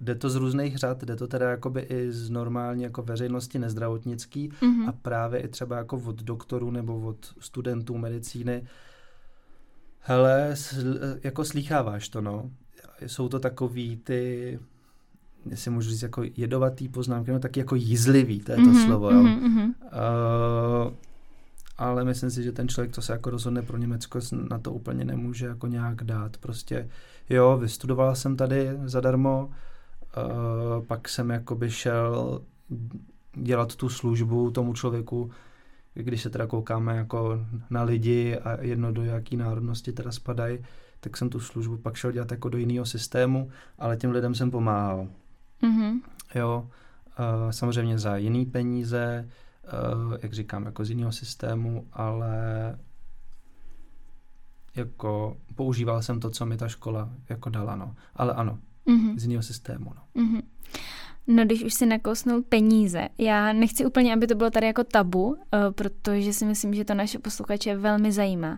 jde to z různých řad, jde to teda jakoby i z normální jako veřejnosti nezdravotnický Mhm. a právě i třeba jako od doktorů nebo od studentů medicíny. Hele, sl, jako slýcháváš to, no. Jsou to takový ty, jestli můžu říct, jako jedovatý poznámky, no taky jako jízlivý, to je to Mhm, slovo, jo. mhm, mhm. Uh, ale myslím si, že ten člověk, co se jako rozhodne pro Německo, na to úplně nemůže jako nějak dát. Prostě, jo, vystudoval jsem tady zadarmo, uh, pak jsem jakoby šel dělat tu službu tomu člověku, když se teda koukáme jako na lidi a jedno do jaký národnosti teda spadají, tak jsem tu službu pak šel dělat jako do jiného systému, ale těm lidem jsem pomáhal. Mhm. Jo, uh, samozřejmě za jiný peníze, jak říkám, jako z jiného systému, ale jako používal jsem to, co mi ta škola jako dala, no. Ale ano, Mhm. z jiného systému, no. Mhm. No, když už si nakousnul peníze, já nechci úplně, aby to bylo tady jako tabu, eh, protože si myslím, že to naše posluchače velmi zajímá.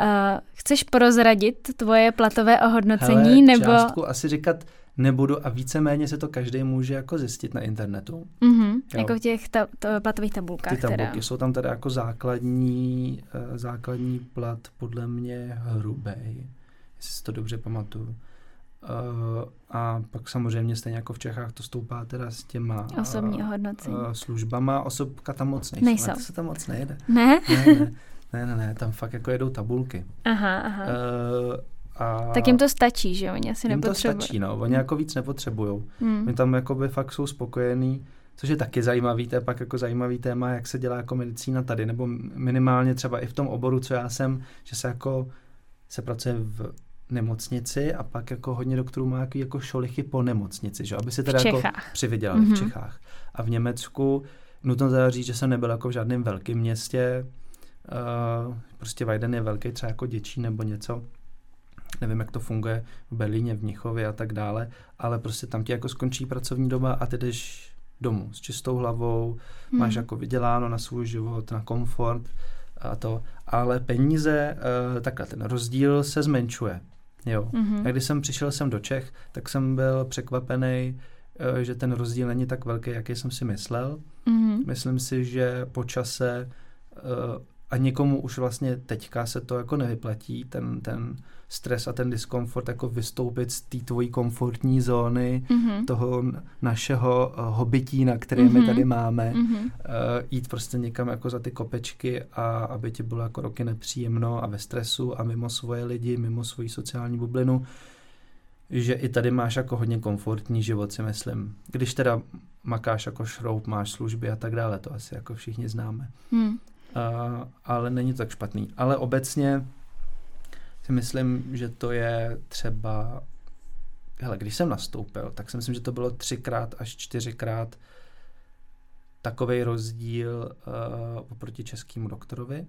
Eh, chceš prozradit tvoje platové ohodnocení, Hele, nebo... částku asi říkat nebudu a víceméně se to každý může jako zjistit na internetu. Mhm, Jo. jako v těch ta, to, platových tabulkách Ty tabulky teda. jsou tam teda jako základní, eh, základní plat podle mě hrubej, jestli si to dobře pamatuju. Uh, a pak samozřejmě stejně jako v Čechách to stoupá teda s těma Osobní eh, ohodnocení. eh, službama. Osobka tam moc nejsou. Nejsou. Ne, to se tam moc nejede. Ne? Ne, ne, ne, ne, ne, tam fakt jako jedou tabulky. Aha, aha. Uh, a tak jim to stačí, že? Oni asi jim to nepotřebují. stačí, no. Oni jako víc nepotřebujou. Hmm. My tam jakoby fakt jsou spokojení, což je taky zajímavý, to je pak jako zajímavý téma, jak se dělá jako medicína tady, nebo minimálně třeba i v tom oboru, co já jsem, že se jako se pracuje v nemocnici a pak jako hodně doktorů má jaký jako šolichy po nemocnici, že? aby si teda jako přivydělali Mhm. v Čechách. A v Německu, nutno teda říct, že jsem nebyl jako v žádném velkém městě, uh, prostě Weiden je velký, třeba jako Děčí nebo něco, nevím, jak to funguje v Berlíně, v Mnichově a tak dále, ale prostě tam ti jako skončí pracovní doba a ty jdeš domů s čistou hlavou, Hmm. máš jako vyděláno na svůj život, na komfort a to, ale peníze, uh, takhle ten rozdíl se zmenšuje, jo. Mhm. A když jsem přišel sem do Čech, tak jsem byl překvapený, eh, že ten rozdíl není tak velký, jaký jsem si myslel. Mhm. Myslím si, že po čase eh, a někomu už vlastně teďka se to jako nevyplatí, ten, ten stres a ten diskomfort, jako vystoupit z té tvojí komfortní zóny, Mhm. toho našeho uh, hobitína, který my Mhm. tady máme, Mhm. uh, jít prostě někam jako za ty kopečky a aby ti bylo jako roky nepříjemno a ve stresu a mimo svoje lidi, mimo svoji sociální bublinu, že i tady máš jako hodně komfortní život, si myslím. Když teda makáš jako šroub, máš služby a tak dále, to asi jako všichni známe. Mhm. Uh, ale není to tak špatný. Ale obecně si myslím, že to je třeba hele, když jsem nastoupil, tak si myslím, že to bylo třikrát až čtyřikrát takový rozdíl uh, oproti českému doktorovi.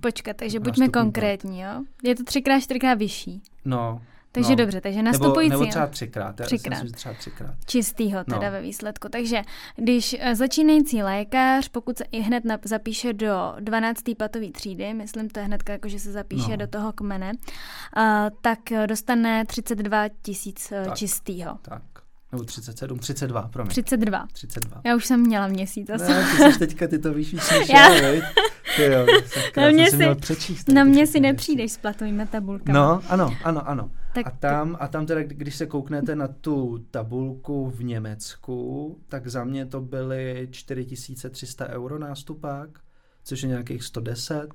Počkat, takže buďme konkrétní, jo? Je to třikrát, čtyřikrát vyšší. No, Takže No. dobře, takže nebo, nastupující nebo třeba třikrát. Já Třikrát. myslím, třeba třikrát. čistýho teda No. ve výsledku. Takže když eh, začínající lékař, pokud se i hned nap- zapíše do 12. platové třídy, myslím to je hned jako, že se zapíše No. do toho kmene, uh, tak eh, dostane 32 tisíc čistýho. Tak. Nebo 37, 32, promiň. 32. 32. Já už jsem měla měsíc asi. Ne, ty jsi teďka, ty to víš víc než Já- já? Ty jo, Na mě si měl přečíst. Na mě si nepřijdeš s platovými tabulkami. No, ano, ano, ano. Tak a tam, a tam teda, když se kouknete na tu tabulku v Německu, tak za mě to byly 4300 euro nástupák, což je nějakých 110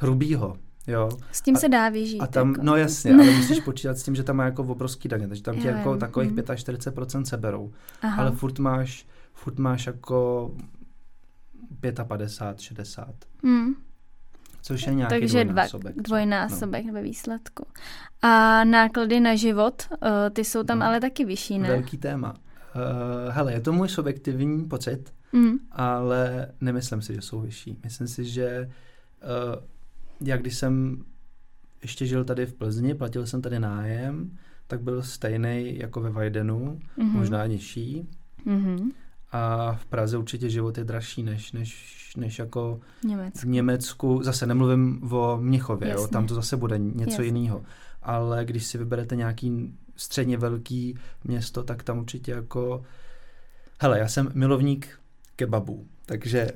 hrubýho, jo. s tím a- se dá vyžít. A tam, jako. no jasně, ale musíš počítat s tím, že tam má jako obrovský daně, takže tam ti jako vím, takových mhm. 45% seberou. Aha. Ale furt máš, furt máš jako 55, 60. Hmm. Což je nějaký Takže dva, dvojnásobek. třeba. dvojnásobek no. ve výsledku. A náklady na život, uh, ty jsou tam No. ale taky vyšší, ne? Velký téma. Uh, hele, je to můj subjektivní pocit, Mm. ale nemyslím si, že jsou vyšší. Myslím si, že uh, já když jsem ještě žil tady v Plzni, platil jsem tady nájem, tak byl stejný jako ve Vajdenu, Mhm. možná nižší. Mhm. A v Praze určitě život je dražší než, než, než jako Německo. v Německu. Zase nemluvím o Mnichově, jo, tam to zase bude něco Jasně. jiného. Ale když si vyberete nějaký středně velký město, tak tam určitě jako... Hele, já jsem milovník kebabů, takže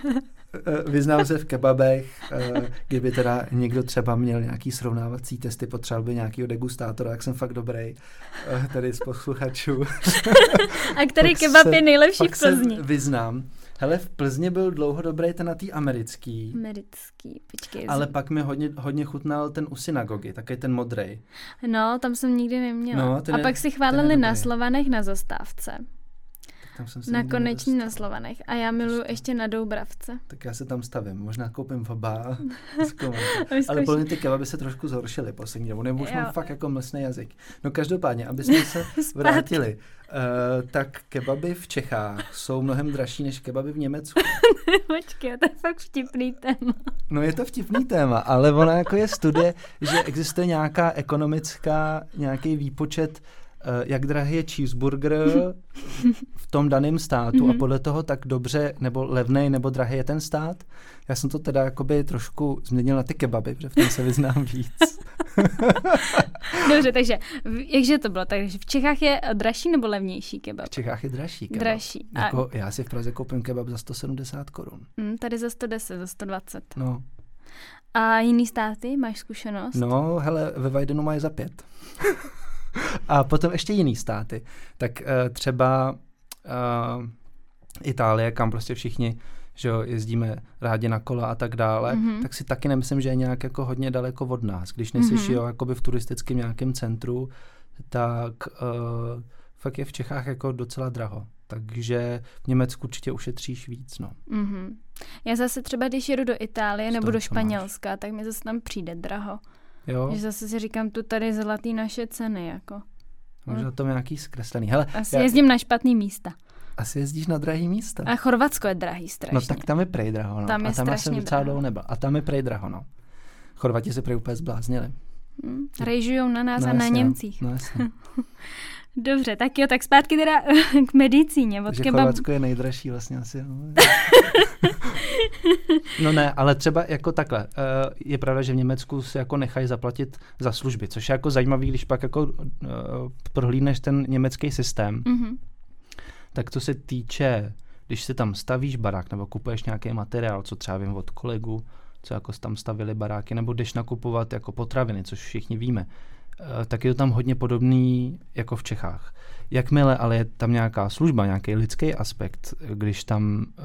vyznám se v kebabech, eh, kdyby teda někdo třeba měl nějaký srovnávací testy, potřeboval by nějakého degustátora, jak jsem fakt dobrý eh, tady z posluchačů. A který Pak kebab se- je nejlepší v Plzni? vyznám. Hele, v Plzni byl dlouho dobrý ten na tý americký, Americký, počkej. ale pak mi hodně, hodně chutnal ten u synagogy, taky ten modrej. No, tam jsem nikdy neměla. No, ten a je- pak si chválili na. Slovanech na zastávce. Tam jsem se Na koneční na. Slovanech. A já miluju Prostě. ještě na Doubravce. Tak já se tam stavím. Možná koupím oba. a zkoumám to. Vyzkouš- Ale podle mě ty kebaby se trošku zhoršily poslední dobou, nebo už Jo. mám fakt jako mlsný jazyk. No každopádně, aby jsme se vrátili, uh, tak kebaby v Čechách jsou mnohem dražší než kebaby v Německu. Počkej, to je fakt vtipný téma. No je to vtipný téma, ale ona jako je studie, že existuje nějaká ekonomická, nějaký výpočet, jak drahý je cheeseburger v tom daném státu a Mhm. podle toho tak dobře nebo levnej nebo drahý je ten stát. Já jsem to teda jakoby trošku změnil na ty kebaby, protože v tom se vyznám víc. Dobře, takže jakže to bylo? Takže v Čechách je dražší nebo levnější kebab? V Čechách je dražší kebab. Dražší. A Jako, já si v Praze koupím kebab za 170 korun. hm, tady za 110, za 120. No, A jiný státy? Máš zkušenost? No, hele, ve Vajdenu mají za pět. A potom ještě jiný státy. Tak uh, třeba uh, Itálie, kam prostě všichni že jo, jezdíme rádi na kola a tak dále, Mhm. mm-hmm. tak si taky nemyslím, že je nějak jako hodně daleko od nás. Když nejsi Mhm. mm-hmm. jo, jakoby v turistickém nějakém centru, tak uh, fakt je v Čechách jako docela draho. Takže v Německu určitě ušetříš víc, no. Mhm. Já zase třeba, když jedu do Itálie Z nebo toho, do. Španělska, tak mi zase tam přijde draho. Jo, Že zase si říkám, tu tady zlatý naše ceny, jako. možná to nějaký zkreslený. Hele, Asi já- jezdím na špatný místa. asi jezdíš na drahý místa. A Chorvatsko je drahý strašně. No tak tam je prej draho, no. Tam je a tam já jsem docela dlouho nebyl. A tam je prej draho, no. Chorvati se prej úplně zbláznili. Hm, Rejžujou na nás no, a na jasně, Němcích. No, no jasně. Dobře, tak jo, tak zpátky teda k medicíně. Od Takže kebab... Chorvatsko je nejdražší vlastně asi. No. no ne, ale třeba jako takhle. eh, Je pravda, že v Německu si jako nechají zaplatit za služby, což je jako zajímavý, když pak jako eh, prohlídneš ten německý systém, Mhm. tak co se týče, když si tam stavíš barák nebo kupuješ nějaký materiál, co třeba vím od kolegů, co jako tam stavili baráky, nebo jdeš nakupovat jako potraviny, což všichni víme, tak je to tam hodně podobný jako v Čechách. Jakmile ale je tam nějaká služba, nějaký lidský aspekt, když tam uh,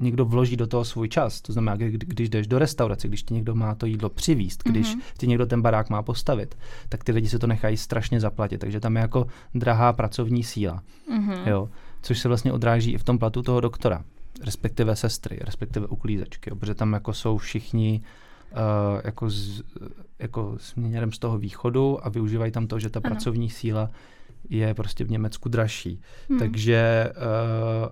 někdo vloží do toho svůj čas, to znamená, kdy, když jdeš do restaurace, když ti někdo má to jídlo přivíst, když Mhm. ti někdo ten barák má postavit, tak ty lidi se to nechají strašně zaplatit, takže tam je jako drahá pracovní síla. Mhm. Jo, což se vlastně odráží i v tom platu toho doktora, respektive sestry, respektive uklízečky, jo, protože tam jako jsou všichni uh, jako, z, jako směrem z toho východu a využívají tam to, že ta Ano. pracovní síla je prostě v Německu dražší. Hmm. Takže uh,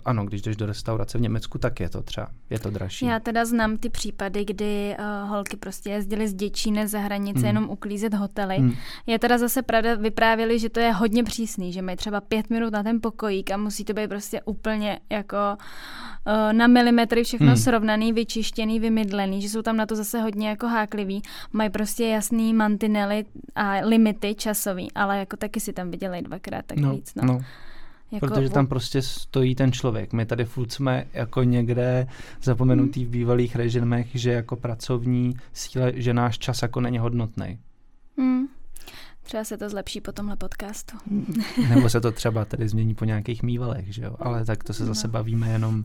ano, když jdeš do restaurace v Německu, tak je to třeba, je to dražší. Já teda znám ty případy, kdy uh, holky prostě jezdily z Děčíne za hranice Mhm. jenom uklízet hotely. Hmm. Je teda zase pravda, vyprávěli, že to je hodně přísný, že mají třeba pět minut na ten pokojík a musí to být prostě úplně jako uh, na milimetry všechno Hmm. srovnaný, vyčištěný, vymydlený, že jsou tam na to zase hodně jako hákliví. Mají prostě jasný mantinely a limity časový, ale jako taky si tam vydělají dvakrát tak no, víc. No. no. Jako, Protože tam prostě stojí ten člověk. My tady furt jsme jako někde zapomenutý v bývalých režimech, že jako pracovní síla, že náš čas jako není hodnotný. Hmm. Třeba se to zlepší po tomhle podcastu. Nebo se to třeba tady změní po nějakých mývalech, že jo? Ale tak to se zase No. bavíme jenom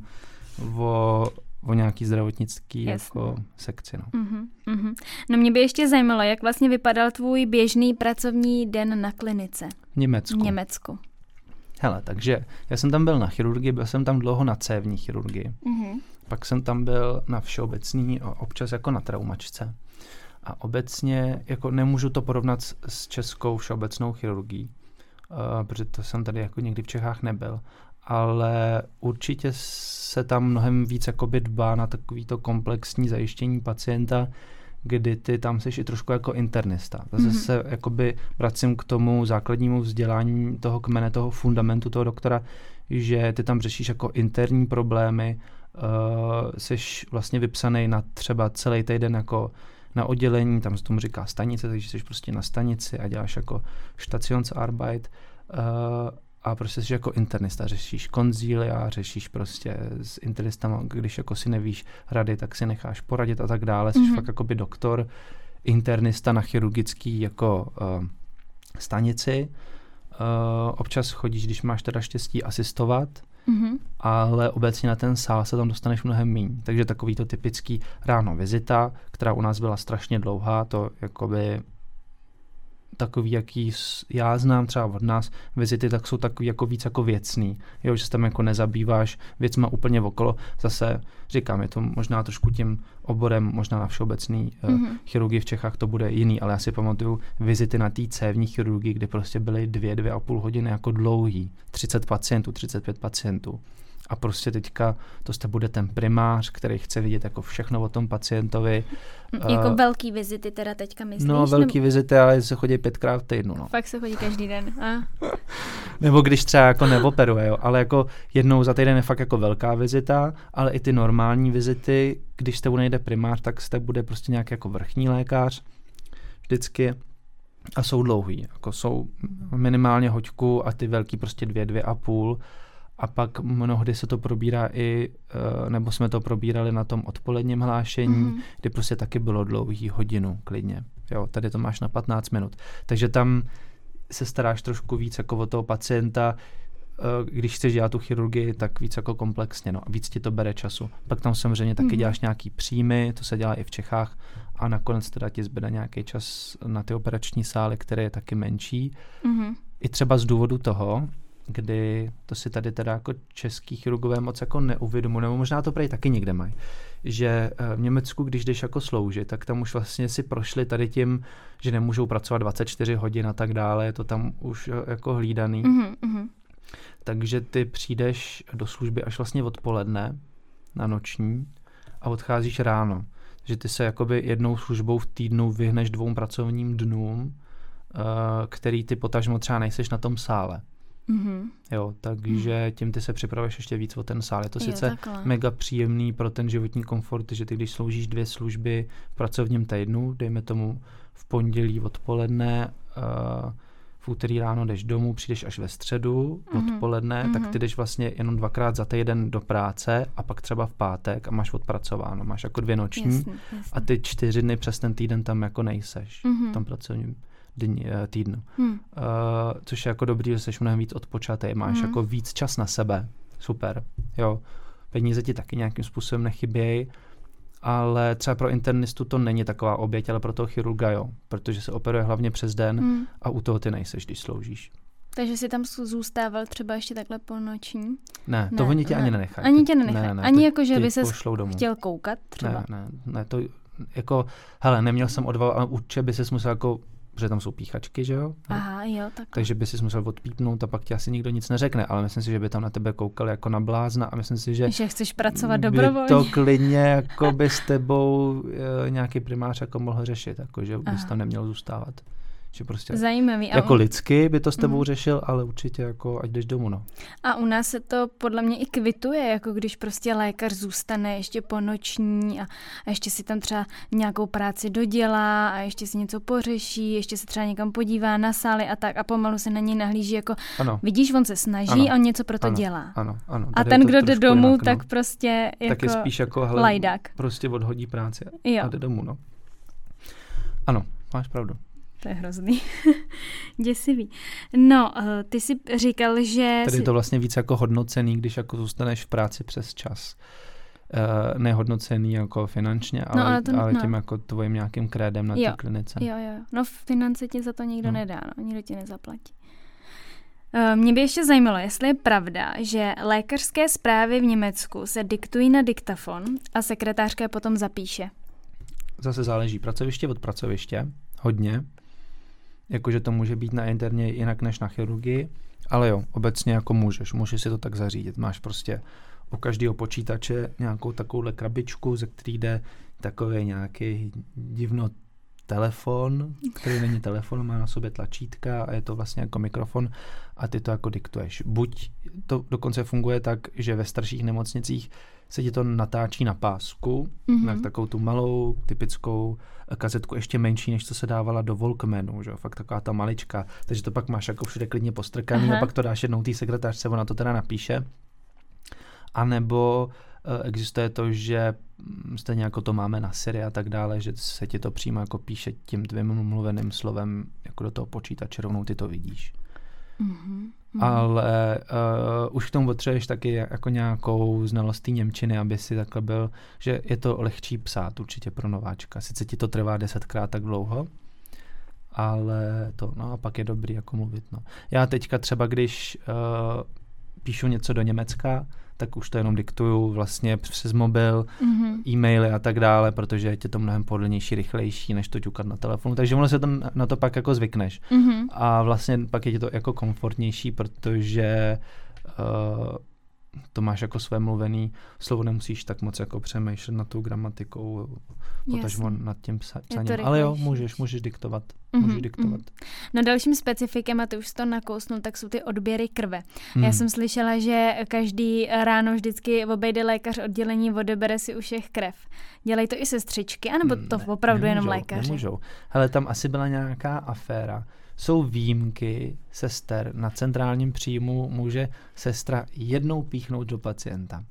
o, o nějaký zdravotnický Jasně. jako sekci. No. Mhm, mhm. No mě by ještě zajímalo, jak vlastně vypadal tvůj běžný pracovní den na klinice V Německu. v Německu. Hele, takže já jsem tam byl na chirurgii, byl jsem tam dlouho na cévní chirurgii. Mhm. Pak jsem tam byl na všeobecný, občas jako na traumačce. A obecně jako nemůžu to porovnat s, s českou všeobecnou chirurgií, uh, protože to jsem tady jako někdy v Čechách nebyl. Ale určitě se tam mnohem víc jakoby dbá na takovýto komplexní zajištění pacienta, kdy ty tam jsi i trošku jako internista. Zase mm-hmm. se jakoby vracím k tomu základnímu vzdělání toho kmene, toho fundamentu toho doktora, že ty tam řešíš jako interní problémy, uh, jsi vlastně vypsaný na třeba celý týden jako na oddělení, tam se tomu říká stanice, takže jsi prostě na stanici a děláš jako Stationsarbeit uh, a prostě jsi jako internista, řešíš konzília, řešíš prostě s internistama, když jako si nevíš rady, tak si necháš poradit a tak dále, jsi mm-hmm. fakt jako by doktor, internista na chirurgický jako uh, stanici. Uh, občas chodíš, když máš teda štěstí, asistovat, Mm-hmm. ale obecně na ten sál se tam dostaneš mnohem méně. Takže takový to typický ráno vizita, která u nás byla strašně dlouhá, to jakoby takový, jaký já znám třeba od nás vizity, tak jsou takový jako víc jako věcný. Jo, že se tam jako nezabýváš věcma úplně okolo. Zase říkám, je to možná trošku tím oborem, možná na všeobecný mm-hmm. uh, chirurgii v Čechách to bude jiný, ale já si pamatuju vizity na té cévní chirurgii, kde prostě byly dvě, dvě a půl hodiny jako dlouhý. 30 pacientů, 35 pacientů a prostě teďka to jste bude ten primář, který chce vidět jako všechno o tom pacientovi. Jako uh, velký vizity teda teďka myslíš? No, velký nebo... vizity, ale se chodí pětkrát v týdnu. No. Fakt se chodí každý den. A. nebo když třeba jako neoperuje, jo. ale jako jednou za týden je fakt jako velká vizita, ale i ty normální vizity, když jste nejde primář, tak jste bude prostě nějaký jako vrchní lékař vždycky a jsou dlouhý, jako jsou minimálně hoďku a ty velký prostě dvě, dvě a půl a pak mnohdy se to probírá i, eh, nebo jsme to probírali na tom odpoledním hlášení, mm-hmm. kdy prostě taky bylo dlouhý hodinu klidně. Jo, tady to máš na 15 minut. Takže tam se staráš trošku víc jako o toho pacienta, eh, když chceš dělat tu chirurgii, tak víc jako komplexně, no, víc ti to bere času. Pak tam samozřejmě taky mm-hmm. děláš nějaký příjmy, to se dělá i v Čechách, a nakonec teda ti zbyde nějaký čas na ty operační sály, které je taky menší. Mm-hmm. I třeba z důvodu toho, kdy to si tady teda jako český chirurgové moc jako neuvědomují, nebo možná to prej taky někde mají, že eh, v Německu, když jdeš jako sloužit, tak tam už vlastně si prošli tady tím, že nemůžou pracovat 24 hodin a tak dále, je to tam už eh, jako hlídaný. Mm-hmm. Takže ty přijdeš do služby až vlastně odpoledne na noční a odcházíš ráno. Že ty se jakoby jednou službou v týdnu vyhneš dvou pracovním dnům, eh, který ty potažmo třeba nejseš na tom sále. Mm-hmm. Jo, takže tím ty se připravuješ ještě víc o ten sál. Je to jo, sice takhle. mega příjemný pro ten životní komfort, že ty když sloužíš dvě služby v pracovním týdnu, dejme tomu v pondělí odpoledne, uh, v úterý ráno jdeš domů, přijdeš až ve středu mm-hmm. odpoledne, mm-hmm. tak ty jdeš vlastně jenom dvakrát za týden do práce a pak třeba v pátek a máš odpracováno. Máš jako dvě noční jasný, jasný. a ty čtyři dny přes ten týden tam jako nejseš mm-hmm. v tom pracovním dní, eh, týdnu. Hmm. Uh, což je jako dobrý, že jsi mnohem víc odpočatý, máš hmm. jako víc čas na sebe. Super. Jo. Peníze ti taky nějakým způsobem nechybějí, ale třeba pro internistu to není taková oběť, ale pro toho chirurga jo, protože se operuje hlavně přes den hmm. a u toho ty nejseš, když sloužíš. Takže jsi tam zůstával třeba ještě takhle po noční? Ne, ne to oni tě ne. ani nenechají. Ani tě nenechají. Ne, ne, ani jako, že by se chtěl koukat třeba? Ne, ne, ne, to jako, hele, neměl jsem odval, ale určitě by se musel jako protože tam jsou píchačky, že jo? Aha, jo, tak. Takže by si musel odpípnout a pak ti asi nikdo nic neřekne, ale myslím si, že by tam na tebe koukali jako na blázna a myslím si, že... Že chceš pracovat dobrovolně. to klidně jako by s tebou e, nějaký primář jako mohl řešit, jako že bys tam neměl zůstávat. Že prostě Zajímavý. Jako lidsky by to s tebou mm. řešil, ale určitě jako ať jdeš domů, no. A u nás se to podle mě i kvituje, jako když prostě lékař zůstane ještě po noční a, a ještě si tam třeba nějakou práci dodělá a ještě si něco pořeší, ještě se třeba někam podívá na sály a tak a pomalu se na něj nahlíží jako ano. vidíš, on se snaží, ano. on něco pro to ano. dělá. Ano, ano. a ten, kdo jde domů, jinak, no. tak prostě jako Tak je spíš jako hele, lajdák. prostě odhodí práci a jde domů, no. Ano, máš pravdu. To je hrozný. Děsivý. No, uh, ty jsi říkal, že... Tady je to vlastně víc jako hodnocený, když jako zůstaneš v práci přes čas. Uh, nehodnocený jako finančně, ale, no, ale, to, ale no. tím jako tvojím nějakým krédem na té klinice. Jo, jo. No finance ti za to nikdo no. nedá, no. nikdo ti nezaplatí. Eh, mě by ještě zajímalo, jestli je pravda, že lékařské zprávy v Německu se diktují na diktafon a sekretářka je potom zapíše. Zase záleží pracoviště od pracoviště, hodně. Jakože to může být na interně jinak než na chirurgii, ale jo, obecně jako můžeš, můžeš si to tak zařídit. Máš prostě u každého počítače nějakou takovouhle krabičku, ze který jde takový nějaký divno telefon, který není telefon, má na sobě tlačítka a je to vlastně jako mikrofon a ty to jako diktuješ. Buď to dokonce funguje tak, že ve starších nemocnicích se ti to natáčí na pásku, mm-hmm. na takovou tu malou, typickou kazetku, ještě menší, než co se dávala do Volkmanu, že? fakt taková ta malička, takže to pak máš jako všude klidně postrkaný Aha. a pak to dáš jednou té sekretářce, ona to teda napíše. A nebo Eh, existuje to, že mm, stejně jako to máme na Siri a tak dále, že se ti to přímo jako píše tím tvým mluveným slovem jako do toho počítače, rovnou ty to vidíš. Mm-hmm. Ale uh, už k tomu potřebuješ taky jako nějakou znalost Němčiny, aby si takhle byl, že je to lehčí psát určitě pro nováčka. Sice ti to trvá desetkrát tak dlouho, ale to, no a pak je dobrý jako mluvit, no. Já teďka třeba, když uh, píšu něco do Německa, tak už to jenom diktuju vlastně přes mobil, mm-hmm. e-maily a tak dále, protože je to mnohem pohodlnější, rychlejší, než to ťukat na telefonu. Takže ono se to, na to pak jako zvykneš. Mm-hmm. A vlastně pak je to jako komfortnější, protože uh, to máš jako své mluvený slovo, nemusíš tak moc jako přemýšlet nad tou gramatikou, potažmo nad tím psaním. Ale jo, můžeš, můžeš diktovat. Mm-hmm, můžeš diktovat. Mm-hmm. No dalším specifikem, a ty už to nakousnul, tak jsou ty odběry krve. Mm. Já mhm. jsem slyšela, že každý ráno vždycky obejde lékař oddělení, odebere si u všech krev. Dělají to i sestřičky, anebo to ne, opravdu nemůžou, jenom lékaři? Nemůžou. Hele, tam asi byla nějaká aféra, jsou výjimky sester. Na centrálním příjmu může sestra jednou píchnout do pacienta.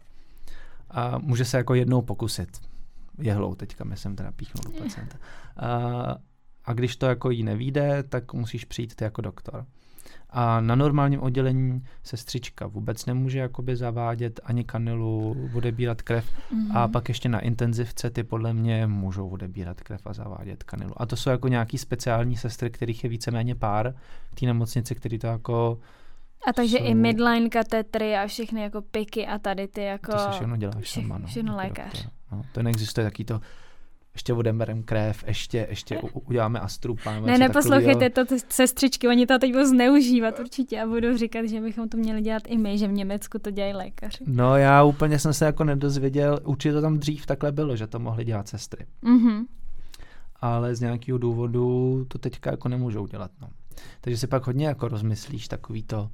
A může se jako jednou pokusit. Jehlou teďka, myslím, teda píchnout do pacienta. A, a když to jako jí nevíde, tak musíš přijít ty jako doktor. A na normálním oddělení sestřička vůbec nemůže jakoby zavádět ani kanilu, odebírat krev. Mm-hmm. A pak ještě na intenzivce ty podle mě můžou odebírat krev a zavádět kanilu. A to jsou jako nějaký speciální sestry, kterých je víceméně pár v té nemocnici, který to jako a takže jsou... i midline katetry a všechny jako piky a tady ty jako... To se všechno děláš vše, sama, no, všechno jako lékař. No, to neexistuje taký to ještě odeberem krev, ještě, ještě uděláme astru. Ne, neposlouchejte to sestřičky, oni to teď budou zneužívat určitě a budou říkat, že bychom to měli dělat i my, že v Německu to dělají lékaři. No já úplně jsem se jako nedozvěděl, určitě to tam dřív takhle bylo, že to mohli dělat sestry. Mm-hmm. Ale z nějakého důvodu to teďka jako nemůžou dělat. No. Takže si pak hodně jako rozmyslíš takový to,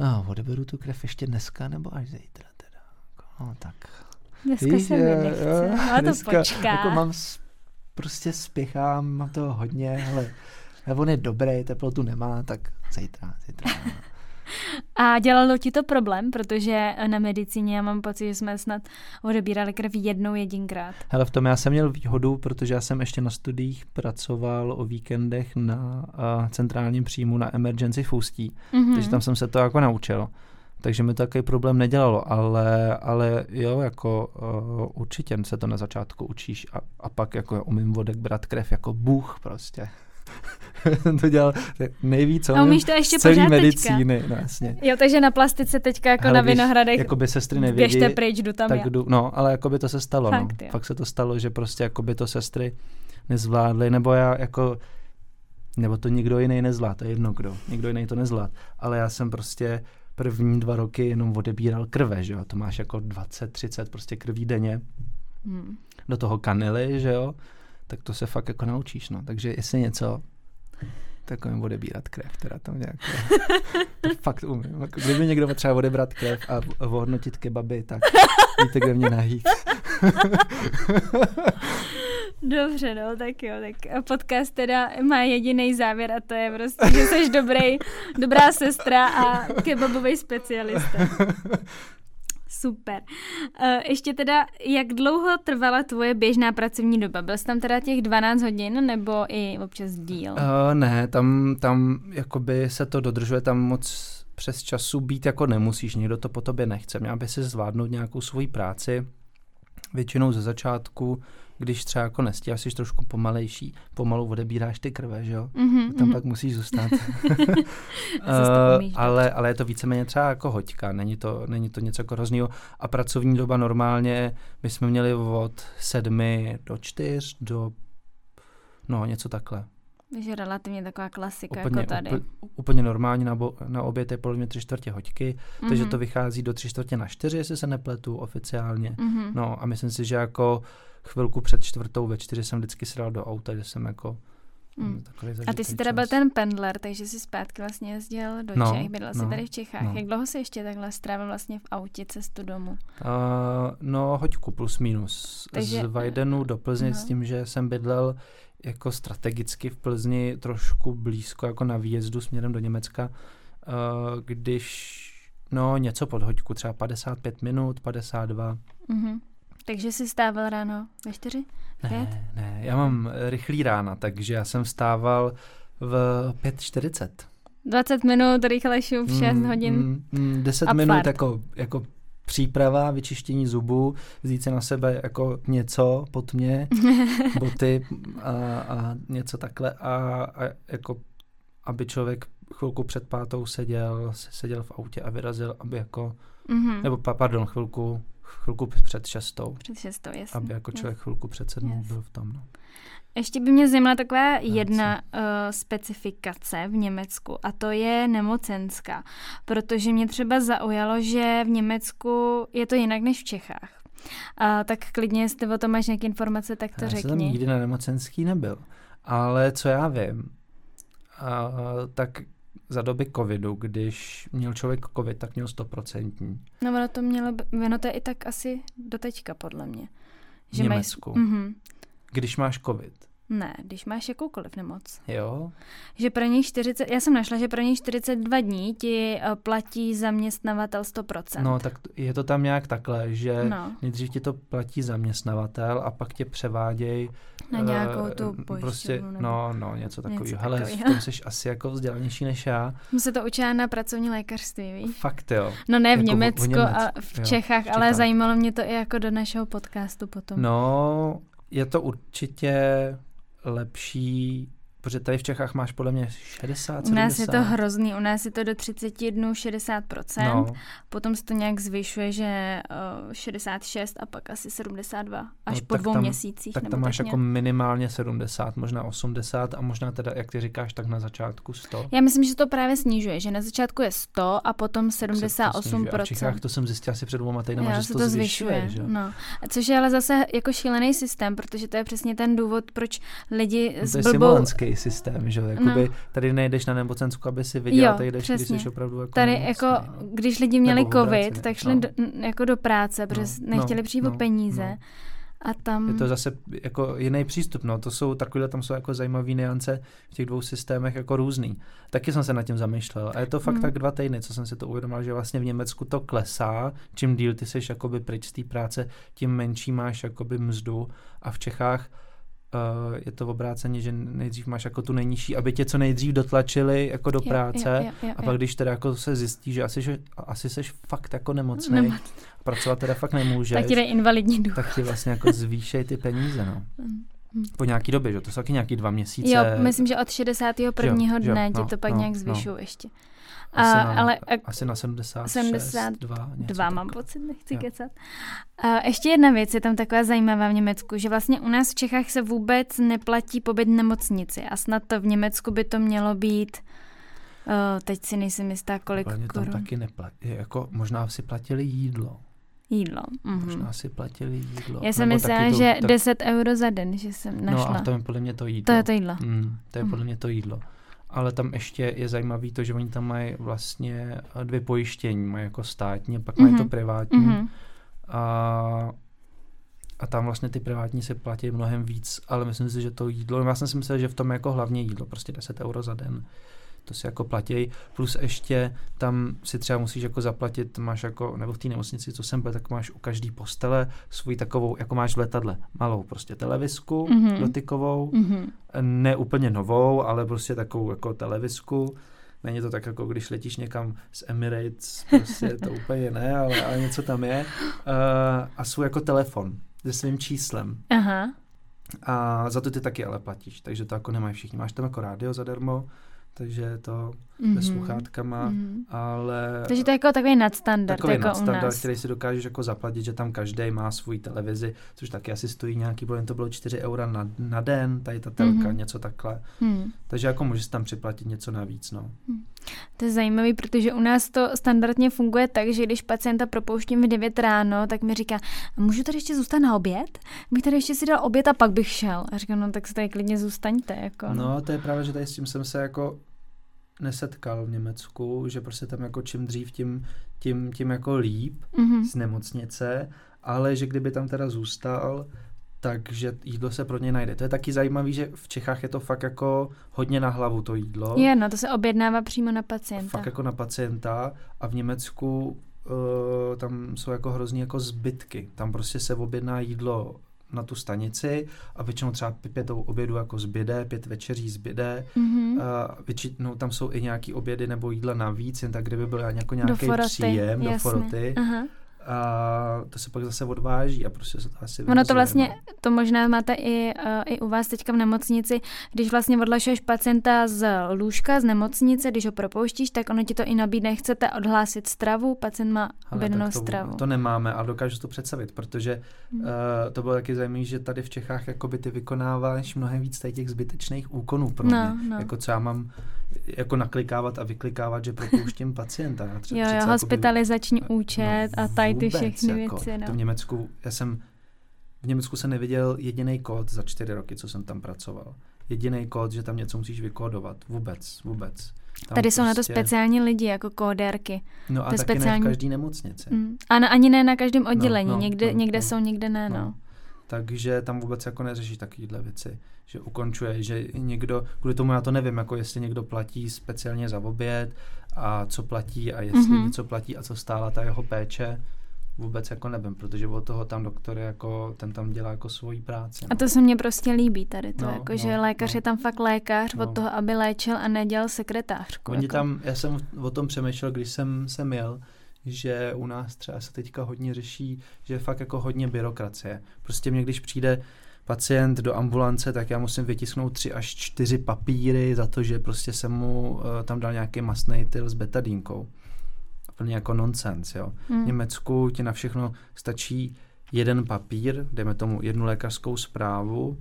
no, odeberu tu krev ještě dneska nebo až zítra teda. No tak Dneska Víš, se mi nechce, ale to počká. Jako mám, prostě spěchám, mám to hodně, ale on je dobrý, teplotu nemá, tak zítra, zítra. A dělalo ti to problém, protože na medicíně já mám pocit, že jsme snad odebírali krev jednou jedinkrát. Hele, v tom já jsem měl výhodu, protože já jsem ještě na studiích pracoval o víkendech na uh, centrálním příjmu na emergency v Ústí, mm-hmm. takže tam jsem se to jako naučil takže mi to takový problém nedělalo, ale, ale jo, jako uh, určitě se to na začátku učíš a, a pak jako umím vodek brát krev jako bůh prostě. to dělal nejvíc, a umíš to ještě celý medicíny. No, jasně. Jo, takže na plastice teďka jako Hele, na Vinohradech jako by sestry nevědí, běžte pryč, jdu tam tak já. Jdu, no, ale jako by to se stalo. Fakt, no. Fakt se to stalo, že prostě jako by to sestry nezvládly, nebo já jako nebo to nikdo jiný nezvlád, to je jedno kdo, nikdo jiný to nezvlád, ale já jsem prostě první dva roky jenom odebíral krve, že jo, to máš jako 20, 30 prostě krví denně, hmm. do toho kanely, že jo, tak to se fakt jako naučíš, no, takže jestli něco, takovým odebírat krev, teda tam nějak, to fakt umím, jako kdyby někdo potřeba odebrat krev a ohodnotit kebaby, tak víte, kde mě najít. Dobře, no, tak jo, tak podcast teda má jediný závěr a to je prostě, že jsi dobrý, dobrá sestra a kebabový specialista. Super. Uh, ještě teda, jak dlouho trvala tvoje běžná pracovní doba? Byl jsi tam teda těch 12 hodin nebo i občas díl? Uh, ne, tam, tam jakoby se to dodržuje, tam moc přes času být jako nemusíš, nikdo to po tobě nechce. Měl by si zvládnout nějakou svoji práci. Většinou ze začátku když třeba jako nestíháš, jsi trošku pomalejší, pomalu odebíráš ty krve, že jo? Mm-hmm, Tam mm-hmm. pak musíš zůstat. Umíš ale, ale je to víceméně třeba jako hoďka, není to, není to něco jako hroznýho. A pracovní doba normálně, my jsme měli od sedmi do čtyř, do no něco takhle. Takže relativně taková klasika Úplně, jako tady. úplně, úplně normálně na, bo, na oběd je podle mě tři čtvrtě hoďky, mm-hmm. takže Mhm. to vychází do tři čtvrtě na čtyři, jestli se nepletu oficiálně. Mhm. No a myslím si, že jako chvilku před čtvrtou ve čtyři jsem vždycky si dal do auta, že jsem jako Mm. takový A ty jsi teda byl čas. ten pendler, takže jsi zpátky vlastně jezdil do No, Čech, bydlel jsi no, tady v Čechách. no. Jak dlouho jsi ještě takhle strávil vlastně v autě cestu domů? Uh, no, hoďku plus minus. Takže- Z Vajdenu do Plzně no. s tím, že jsem bydlel jako strategicky v Plzni trošku blízko jako na výjezdu směrem do Německa, uh, když no něco pod hoďku, třeba 55 minut, 52. Mhm. Takže jsi stával ráno ve čtyři? Pět? Ne, ne, já mám eh, rychlý rána, takže já jsem vstával v 5.40. 20 minut, rychle šup, 6 Mm, hodin. Mm, mm, 10 A minut jako, jako příprava, vyčištění zubů, vzít si na sebe jako něco pod mě, boty a, a něco takhle a, a jako aby člověk chvilku před pátou seděl, seděl v autě a vyrazil, aby jako, Mhm. nebo pa, pardon, chvilku, chvilku před šestou, Před šestou, jasně. aby jako člověk chvilku před sedmou Yes. byl v tom. No. Ještě by mě zajímala taková jedna uh, specifikace v Německu a to je nemocenská, protože mě třeba zaujalo, že v Německu je to jinak než v Čechách. A tak klidně, jestli o tom máš nějaké informace, tak to já jsem tam řekni. nikdy na nemocenský nebyl, ale co já vím, a, tak za doby covidu, když měl člověk covid, tak měl stoprocentní. No ono to mělo, ono to je i tak asi do teďka, podle mě. V Německu. Mhm. Když máš covid. Ne, když máš jakoukoliv nemoc. Jo? Že pro něj 40, já jsem našla, že pro něj 42 dní ti eh, platí zaměstnavatel 100%. No, tak je to tam nějak takhle, že no nejdřív ti to platí zaměstnavatel a pak tě převáděj na nějakou tu eh, pojišťovnu. prostě, no, no, něco takového. Hele, v takovýho. tom jsi asi jako vzdělanější než já. Jsem se to učila na pracovní lékařství, víš? Fakt jo. No ne v Jako v- v Německu, Německu, a v jo, Čechách, v ale Čechách. zajímalo mě to i jako do našeho podcastu potom. No, je to určitě lepší, protože tady v Čechách máš podle mě 60, U nás je to 70. hrozný, u nás je to do 30 dnů 60%, No, potom se to nějak zvyšuje, že uh, 66 a pak asi 72, až No, po tak dvou tam- měsících. tak tam máš tak jako minimálně 70, možná 80 a možná teda, jak ty říkáš, tak na začátku 100. Já myslím, že to právě snižuje, že na začátku je 100 a potom Se to snižuje. 78%. A v Čechách to jsem zjistil asi před dvěma týdnama, že se se to zvyšuje. že? No. A což je ale zase jako šílený systém, protože to je přesně ten důvod, proč lidi No s to blbou... systém, že? Jakoby No. tady nejdeš na nemocensku, aby si viděl, Jo, tady jdeš, když přesně. jsi opravdu jako Tady nemocný, jako, no. když lidi měli Nebo covid, tak šli no. do, jako do práce, protože No, nechtěli no, přijít no, o peníze. no. A tam... Je to zase jako jiný přístup, no, to jsou takovýhle, tam jsou jako zajímavý niance v těch dvou systémech jako různý. Taky jsem se nad tím zamýšlel a je to fakt Mm. tak dva týdny, co jsem si to uvědomil, že vlastně v Německu to klesá, čím díl ty seš jakoby pryč z té práce, tím menší máš jakoby mzdu a v Čechách uh, je to obráceně, že nejdřív máš jako tu nejnižší, aby tě co nejdřív dotlačili jako do Jo, práce jo, jo, jo, a jo. pak když teda jako se zjistí, že asi, že, asi seš fakt jako nemocný, Nemoc. pracovat teda fakt nemůžeš, Tak ti jde invalidní důchod. tak ti vlastně jako zvýšej ty peníze, no. Mm. Po nějaký době, že to jsou taky nějaký dva měsíce. Jo, myslím, že od 61. Jo, jo, dne ti no, to pak no, nějak no. zvyšují ještě. Asi, A, na, ale a, asi na 76, 72 2, něco Dva mám pocit, nechci Jo. kecat. A ještě jedna věc je tam taková zajímavá v Německu, že vlastně u nás v Čechách se vůbec neplatí pobyt v nemocnici a snad to v Německu by to mělo být, uh, teď si nejsem jistá, kolik mě tam korun. taky neplatí, jako možná si platili jídlo. Jídlo. Mhm. Možná si platili jídlo. Já jsem Nebo myslela, že tak- 10 euro za den, že jsem No našla. a to je podle mě to jídlo. to je to jídlo. Mm, to je Mhm. podle mě to jídlo. Ale tam ještě je zajímavý to, že oni tam mají vlastně eh, dvě pojištění. Mají jako státní a pak mají to Mhm. privátní. Mhm. A, a tam vlastně ty privátní se platí mnohem víc, ale myslím si, že to jídlo, já jsem si myslel, že v tom je jako hlavně jídlo, prostě 10 euro za den. To si jako platí, plus ještě tam si třeba musíš jako zaplatit, máš jako, nebo v té nemocnici, co jsem byl, tak máš u každý postele svůj takovou, jako máš v letadle, malou prostě televizku, Mhm. dotykovou, Mhm. ne úplně novou, ale prostě takovou jako televizku. Není to tak, jako když letíš někam z Emirates, prostě to úplně ne, ale, ale něco tam je. Uh, a svůj jako telefon se svým číslem. Aha. A za to ty taky ale platíš, takže to jako nemají všichni. Máš tam jako rádio zadarmo, takže to Mhm. mm-hmm. se sluchátkama, Mhm. mm-hmm. ale... Takže to je jako takový nadstandard, Takový jako u nadstandard, nás. který si dokážeš jako zaplatit, že tam každý má svůj televizi, což taky asi stojí nějaký, bylo to bylo 4 eura na, na den, tady ta telka, Mhm. mm-hmm. něco takhle. Hmm. Takže jako můžeš tam připlatit něco navíc, no. To je zajímavé, protože u nás to standardně funguje tak, že když pacienta propouštím v 9 ráno, tak mi říká, "A můžu tady ještě zůstat na oběd? Bych tady ještě si dal oběd a pak bych šel. A říkám, no tak si tady klidně zůstaňte. Jako. No, to je právě, že tady s tím jsem se jako nesetkal v Německu, že prostě tam jako čím dřív, tím, tím, tím jako líp Mhm. z nemocnice, ale že kdyby tam teda zůstal, takže jídlo se pro něj najde. To je taky zajímavé, že v Čechách je to fakt jako hodně na hlavu to jídlo. Je, no, to se objednává přímo na pacienta. Fakt jako na pacienta a v Německu uh, tam jsou jako hrozný jako zbytky. Tam prostě se objedná jídlo na tu stanici a většinou třeba pět obědů jako zbyde, pět večeří zbyde. Mhm. Uh, většinou tam jsou i nějaký obědy nebo jídla navíc, jen tak, kdyby byl jako nějaký příjem do foroty. Aha. A to se pak zase odváží a prostě se to asi Ono to vlastně, no. to možná máte i, uh, i u vás teďka v nemocnici, když vlastně odlašuješ pacienta z lůžka, z nemocnice, když ho propouštíš, tak ono ti to i nabídne, chcete odhlásit stravu, pacient má to, stravu. to nemáme, ale dokážu to představit, protože Hmm. uh, to bylo taky zajímavé, že tady v Čechách jakoby ty vykonáváš mnohem víc těch zbytečných úkonů pro No, mě. no. Jako co já mám jako naklikávat a vyklikávat, že propouštím pacienta. Já tře- Jo, jo, hospitalizační účet a tady ty všechny jako, věci. To v No. Německu, já jsem v Německu jsem neviděl jediný kód za čtyři roky, co jsem tam pracoval. Jediný kód, že tam něco musíš vykódovat. Vůbec, vůbec. Tam Tady jsou na to prostě- speciální lidi, jako kóderky. No a to taky ne speciální- v každý nemocnici. Mm. A na, ani ne na každém oddělení, no, někde, no, někde no. jsou, někde ne, no. No. Takže tam vůbec jako neřešíš takovéhle věci, že ukončuje, že někdo, kvůli tomu já to nevím, jako jestli někdo platí speciálně za oběd a co platí a jestli Mhm. mm-hmm. něco platí a co stála ta jeho péče, vůbec jako nevím, protože od toho tam doktor jako, ten tam dělá jako svoji práci. A to se mně prostě líbí tady to, No, jako, no, že lékař no. je tam fakt lékař No. od toho, aby léčil a nedělal sekretářku. Oni jako. tam, já jsem o tom přemýšlel, když jsem sem jel, že u nás třeba se teďka hodně řeší, že je fakt jako hodně byrokracie. Prostě mě, když přijde pacient do ambulance, tak já musím vytisknout tři až čtyři papíry za to, že prostě jsem mu uh, tam dal nějaký masný tyl s betadínkou. Plně jako nonsens, jo. Hmm. V Německu ti na všechno stačí jeden papír, dejme tomu jednu lékařskou zprávu,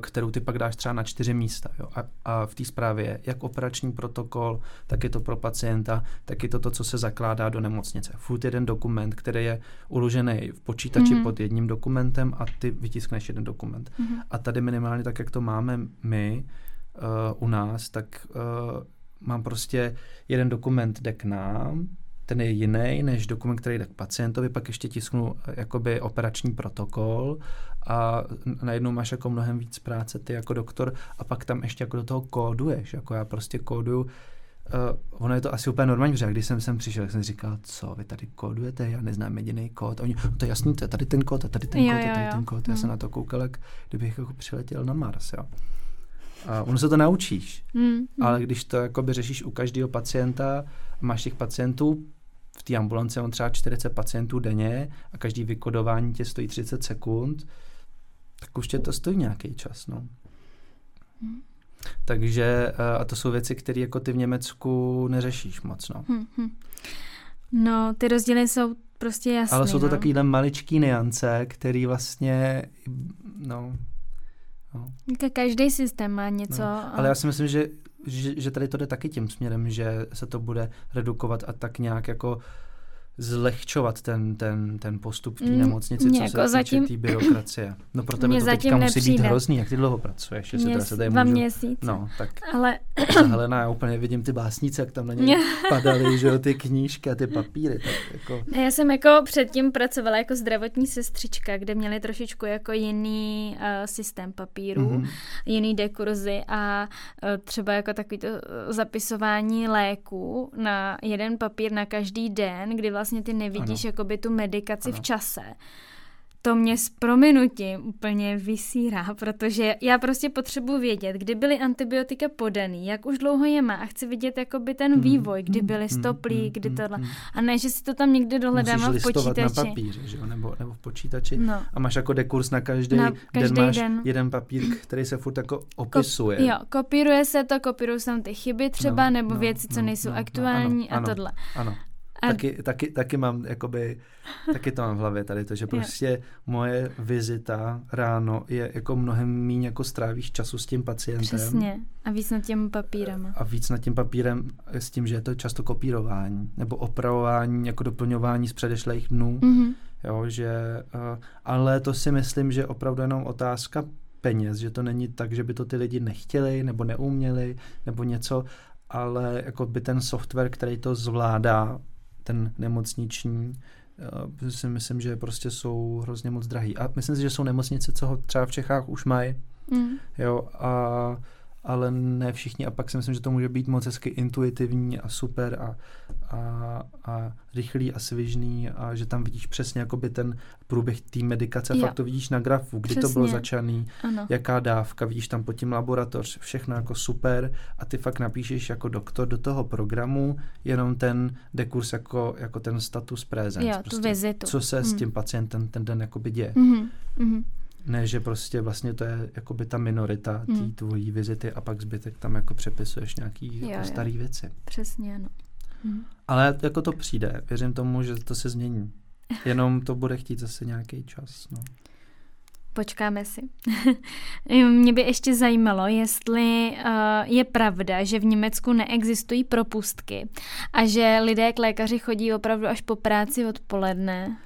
kterou ty pak dáš třeba na čtyři místa. Jo? A, a v té zprávě je jak operační protokol, tak je to pro pacienta, tak je to to, co se zakládá do nemocnice. Furt jeden dokument, který je uložený v počítači Mhm. pod jedním dokumentem a ty vytiskneš jeden dokument. Mhm. A tady minimálně tak, jak to máme my uh, u nás, tak uh, mám prostě jeden dokument jde k nám, ten je jiný než dokument, který jde k pacientovi, pak ještě tisknu eh, jakoby operační protokol a najednou máš jako mnohem víc práce ty jako doktor a pak tam ještě jako do toho kóduješ, jako já prostě kóduju Uh, ono je to asi úplně normální, protože když jsem sem přišel, tak jsem říkal, co vy tady kódujete, já neznám jediný kód. A Oni, no to je jasný, to je tady ten kód, a tady ten Jo, kód, a jo, tady jo. ten kód. Já jsem Hmm. na to koukal, jak kdybych jako přiletěl na Mars, jo. A ono se to naučíš, Hmm. ale když to jakoby řešíš u každého pacienta, máš těch pacientů, v té ambulanci on třeba 40 pacientů denně a každý vykodování tě stojí 30 sekund, tak už tě to stojí nějaký čas, no. Hmm. Takže, eh, a to jsou věci, které jako ty v Německu neřešíš moc, no. Hm, hm. No, ty rozdíly jsou prostě jasné. Ale jsou to no. takovýhle maličký niance, který vlastně, no, no. Ka- Každý systém má něco. No, ale já si myslím, že, že, že tady to jde taky tím směrem, že se to bude redukovat a tak nějak jako zlehčovat ten, ten, ten postup v té Mm, nemocnici, mně co jako se týče zatím- té byrokracie. No pro tebe to teďka musí být nepřijde. hrozný, jak ty dlouho pracuješ, jestli teda Měs, se tady dva můžu... měsíce. No, tak Ale Helena, já úplně vidím ty básnice, jak tam na něj padaly, že jo, ty knížky a ty papíry, tak jako... já jsem jako předtím pracovala jako zdravotní sestřička, kde měli trošičku jako jiný uh, systém papíru, Mhm. jiný dekurzy a uh, třeba jako takový to uh, zapisování léků na jeden papír na každý den, kdy vlastně ty nevidíš Ano. jakoby tu medikaci Ano. v čase. to mě s prominutím úplně vysírá, protože já prostě potřebuji vědět, kdy byly antibiotika podaný, jak už dlouho je má a chci vidět jakoby ten hmm, vývoj, kdy hmm, byly hmm, stoplí, kdy tohle. A ne, že si to tam někde dohledám v počítači. na papíře, že jo? Nebo, nebo v počítači. No. A máš jako dekurs na každý, na každý den máš den. jeden papír, který se furt jako opisuje. Ko- jo, kopíruje se to, kopírují se tam ty chyby třeba, no, nebo no, věci, co no, nejsou no, aktuální no, ano, a tohle. Ano. A... Taky, taky, taky mám, jakoby, taky to mám v hlavě tady, to, že prostě je. moje vizita ráno je jako mnohem méně jako strávíš času s tím pacientem. Přesně. A víc nad těm papírem. A víc nad tím papírem s tím, že je to často kopírování nebo opravování, jako doplňování z předešlých dnů. Mm-hmm. Jo, že, uh, ale to si myslím, že je opravdu jenom otázka peněz, že to není tak, že by to ty lidi nechtěli nebo neuměli nebo něco, ale jako by ten software, který to zvládá, ten nemocniční, uh, si myslím, že prostě jsou hrozně moc drahý. A myslím si, že jsou nemocnice, co ho třeba v Čechách už mají. Mm. Jo, a ale ne všichni. A pak si myslím, že to může být moc hezky intuitivní a super a, a, a rychlý a svižný a že tam vidíš přesně jakoby ten průběh té medikace, jo. fakt to vidíš na grafu, kdy přesně. to bylo začaný, ano. jaká dávka, vidíš tam pod tím laboratoř, všechno jako super a ty fakt napíšeš jako doktor do toho programu jenom ten dekurs jako, jako ten status presence. Jo, prostě, tu vizitu. Co se hmm. s tím pacientem ten den jakoby děje. Mm-hmm. Mm-hmm. Ne, že prostě vlastně to je jakoby ta minorita té hmm. tvojí vizity a pak zbytek tam jako přepisuješ nějaký jo, jako starý věci. Přesně, ano. Hmm. Ale jako to přijde. Věřím tomu, že to se změní. Jenom to bude chtít zase nějaký čas. No. Počkáme si. Mě by ještě zajímalo, jestli uh, je pravda, že v Německu neexistují propustky a že lidé k lékaři chodí opravdu až po práci odpoledne.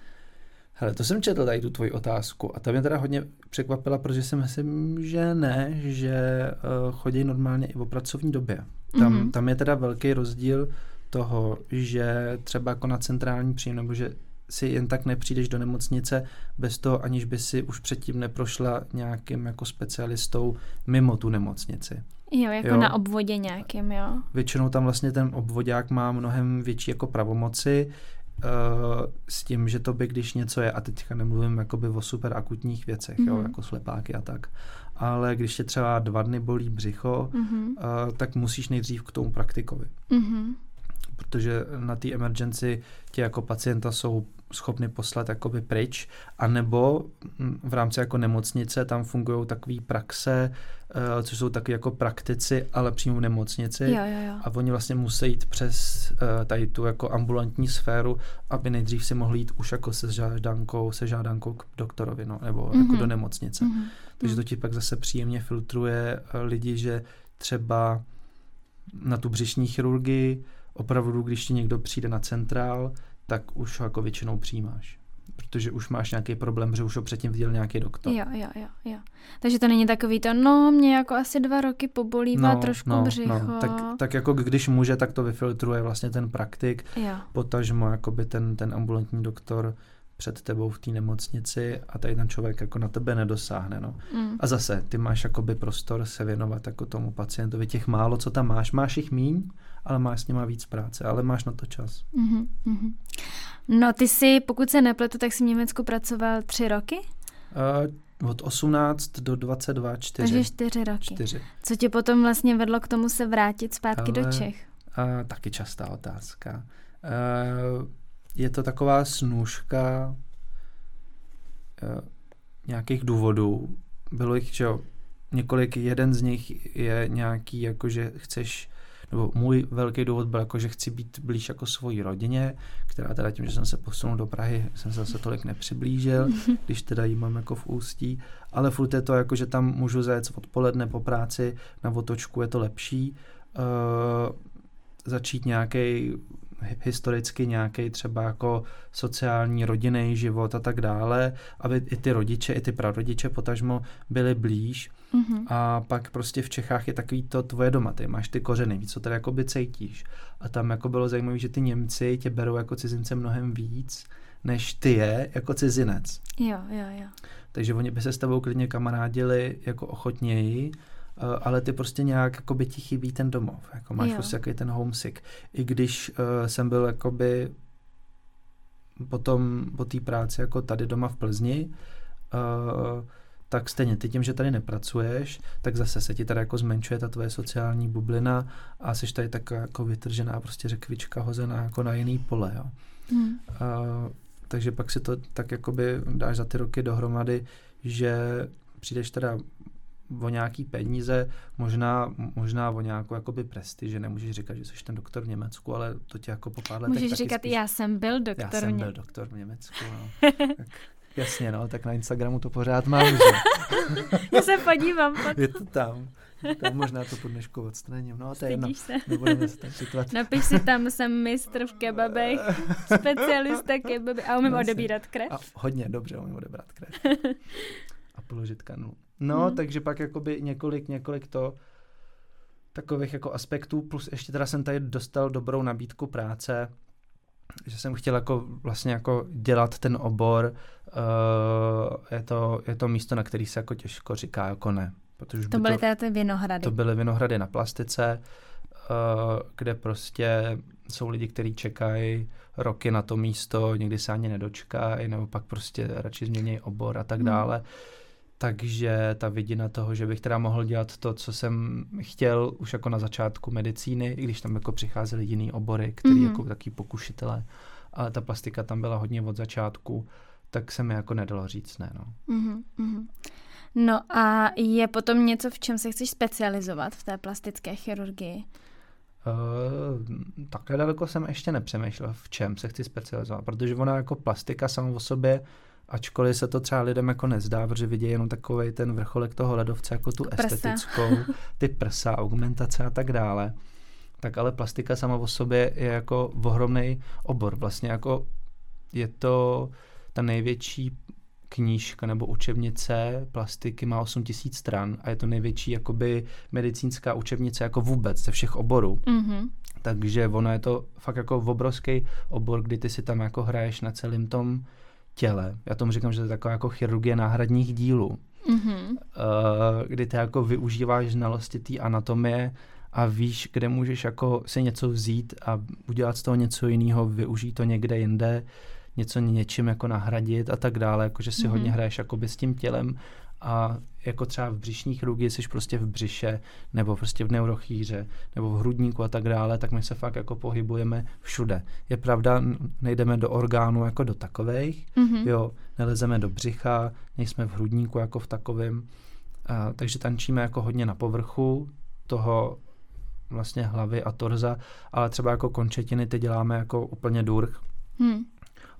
Hele, to jsem četl tady tu tvoji otázku a ta mě teda hodně překvapila, protože si myslím, že ne, že uh, chodí normálně i o pracovní době. Tam, mm-hmm. tam je teda velký rozdíl toho, že třeba jako na centrální příjem, nebo že si jen tak nepřijdeš do nemocnice bez toho, aniž by si už předtím neprošla nějakým jako specialistou mimo tu nemocnici. Jo, jako jo. na obvodě nějakým, jo. Většinou tam vlastně ten obvodák má mnohem větší jako pravomoci, s tím, že to by, když něco je, a teďka nemluvím jakoby o super akutních věcech, mm-hmm. jo, mhm. jako slepáky a tak, ale když tě třeba dva dny bolí břicho, mm-hmm. uh, tak musíš nejdřív k tomu praktikovi. Mm-hmm. Protože na té emergency tě jako pacienta jsou schopny poslat jakoby pryč, anebo v rámci jako nemocnice tam fungují takové praxe, uh, což jsou taky jako praktici, ale přímo v nemocnici jo, jo, jo. a oni vlastně musí jít přes uh, tady tu jako ambulantní sféru, aby nejdřív si mohli jít už jako se žádankou, se žádankou k doktorovi, no, nebo mm-hmm. jako do nemocnice. Mm-hmm. Takže to ti pak zase příjemně filtruje uh, lidi, že třeba na tu břišní chirurgii opravdu, když ti někdo přijde na centrál, tak už ho jako většinou přijímáš. Protože už máš nějaký problém, že už ho předtím viděl nějaký doktor. Jo, jo, jo, jo. Takže to není takový to, no, mě jako asi dva roky pobolívá no, trošku no, břicho. No. Tak, tak jako když může, tak to vyfiltruje vlastně ten praktik. Jo. Potažmo jakoby ten, ten ambulantní doktor před tebou v té nemocnici a tady ten člověk jako na tebe nedosáhne. No. Mm. A zase, ty máš jakoby prostor se věnovat jako tomu pacientovi. Těch málo, co tam máš, máš jich míň, ale máš s nima víc práce, ale máš na to čas. Mm-hmm. No ty jsi, pokud se nepletu, tak jsi v Německu pracoval tři roky? Uh, od 18 do 22, čtyři. Takže čtyři roky. Čtyři. Co tě potom vlastně vedlo k tomu se vrátit zpátky ale, do Čech? Uh, taky častá otázka. Uh, je to taková snůžka uh, nějakých důvodů. Bylo jich, že několik, jeden z nich je nějaký, jako že chceš nebo můj velký důvod byl jako, že chci být blíž jako svojí rodině, která teda tím, že jsem se posunul do Prahy, jsem se zase tolik nepřiblížil, když teda jí mám jako v ústí, ale furt je to jako, že tam můžu zajet odpoledne po práci na otočku, je to lepší. Uh, začít nějaký historicky nějaký třeba jako sociální rodinný život a tak dále, aby i ty rodiče, i ty prarodiče potažmo byli blíž. Mm-hmm. A pak prostě v Čechách je takový to tvoje doma, ty máš ty kořeny, víc, co tady jako by cítíš. A tam jako bylo zajímavé, že ty Němci tě berou jako cizince mnohem víc, než ty je jako cizinec. Jo, jo, jo. Takže oni by se s tebou klidně kamarádili jako ochotněji, ale ty prostě nějak jakoby ti chybí ten domov, jako máš jo. prostě takový ten homesick. I když uh, jsem byl jakoby potom po té práci jako tady doma v Plzni, uh, tak stejně ty tím, že tady nepracuješ, tak zase se ti tady jako zmenšuje ta tvoje sociální bublina a jsi tady tak jako vytržená prostě řekvička hozená jako na jiný pole, jo. Hmm. Uh, takže pak si to tak jakoby dáš za ty roky dohromady, že přijdeš teda o nějaký peníze, možná, možná o nějakou jakoby presti, že nemůžeš říkat, že jsi ten doktor v Německu, ale to tě jako po pár letech Můžeš říkat, spíš... já jsem byl doktor Já jsem byl doktor v Německu, no. tak, jasně, no, tak na Instagramu to pořád mám, že? já se podívám. Pak. Je to tam. Tam možná to po dnešku odstraním. No, to je jedno. se. Nebudeme se tam citovat. Napiš si tam, jsem mistr v kebabech, specialista kebaby a umím odebírat krev. A hodně dobře umím odebrat krev. A položit kanu. No, hmm. takže pak jakoby několik, několik to takových jako aspektů, plus ještě teda jsem tady dostal dobrou nabídku práce, že jsem chtěl jako vlastně jako dělat ten obor, uh, je, to, je to místo, na který se jako těžko říká jako ne. Protože to byly to, ty vinohrady. To byly vinohrady na plastice, uh, kde prostě jsou lidi, kteří čekají roky na to místo, někdy se ani nedočkají, nebo pak prostě radši změní obor a tak hmm. dále. Hmm. Takže ta vidina toho, že bych teda mohl dělat to, co jsem chtěl už jako na začátku medicíny, i když tam jako přicházely jiný obory, který mm-hmm. jako taky pokušitelé, ale ta plastika tam byla hodně od začátku, tak se mi jako nedalo říct ne, no. Mm-hmm. No a je potom něco, v čem se chceš specializovat v té plastické chirurgii? Uh, takhle daleko jsem ještě nepřemýšlel, v čem se chci specializovat, protože ona jako plastika sama o sobě ačkoliv se to třeba lidem jako nezdá, protože vidí jenom takový ten vrcholek toho ledovce, jako tu prsa. estetickou, ty prsa, augmentace a tak dále, tak ale plastika sama o sobě je jako ohromný obor. Vlastně jako je to ta největší knížka nebo učebnice plastiky má 8000 stran a je to největší jakoby medicínská učebnice jako vůbec ze všech oborů. Mm-hmm. Takže ono je to fakt jako obrovský obor, kdy ty si tam jako hraješ na celém tom těle. Já tomu říkám, že to je taková jako chirurgie náhradních dílů, mm-hmm. kdy ty jako využíváš znalosti té anatomie a víš, kde můžeš jako si něco vzít a udělat z toho něco jiného, využít to někde jinde, něco něčím jako nahradit a tak dále, jakože si mm-hmm. hodně hraješ jakoby s tím tělem a jako třeba v břišní chirurgii jsi prostě v břiše, nebo prostě v neurochýře, nebo v hrudníku a tak dále, tak my se fakt jako pohybujeme všude. Je pravda, nejdeme do orgánů jako do takových, mm-hmm. jo, nelezeme do břicha, nejsme v hrudníku jako v takovém, takže tančíme jako hodně na povrchu toho vlastně hlavy a torza, ale třeba jako končetiny ty děláme jako úplně durch. Hmm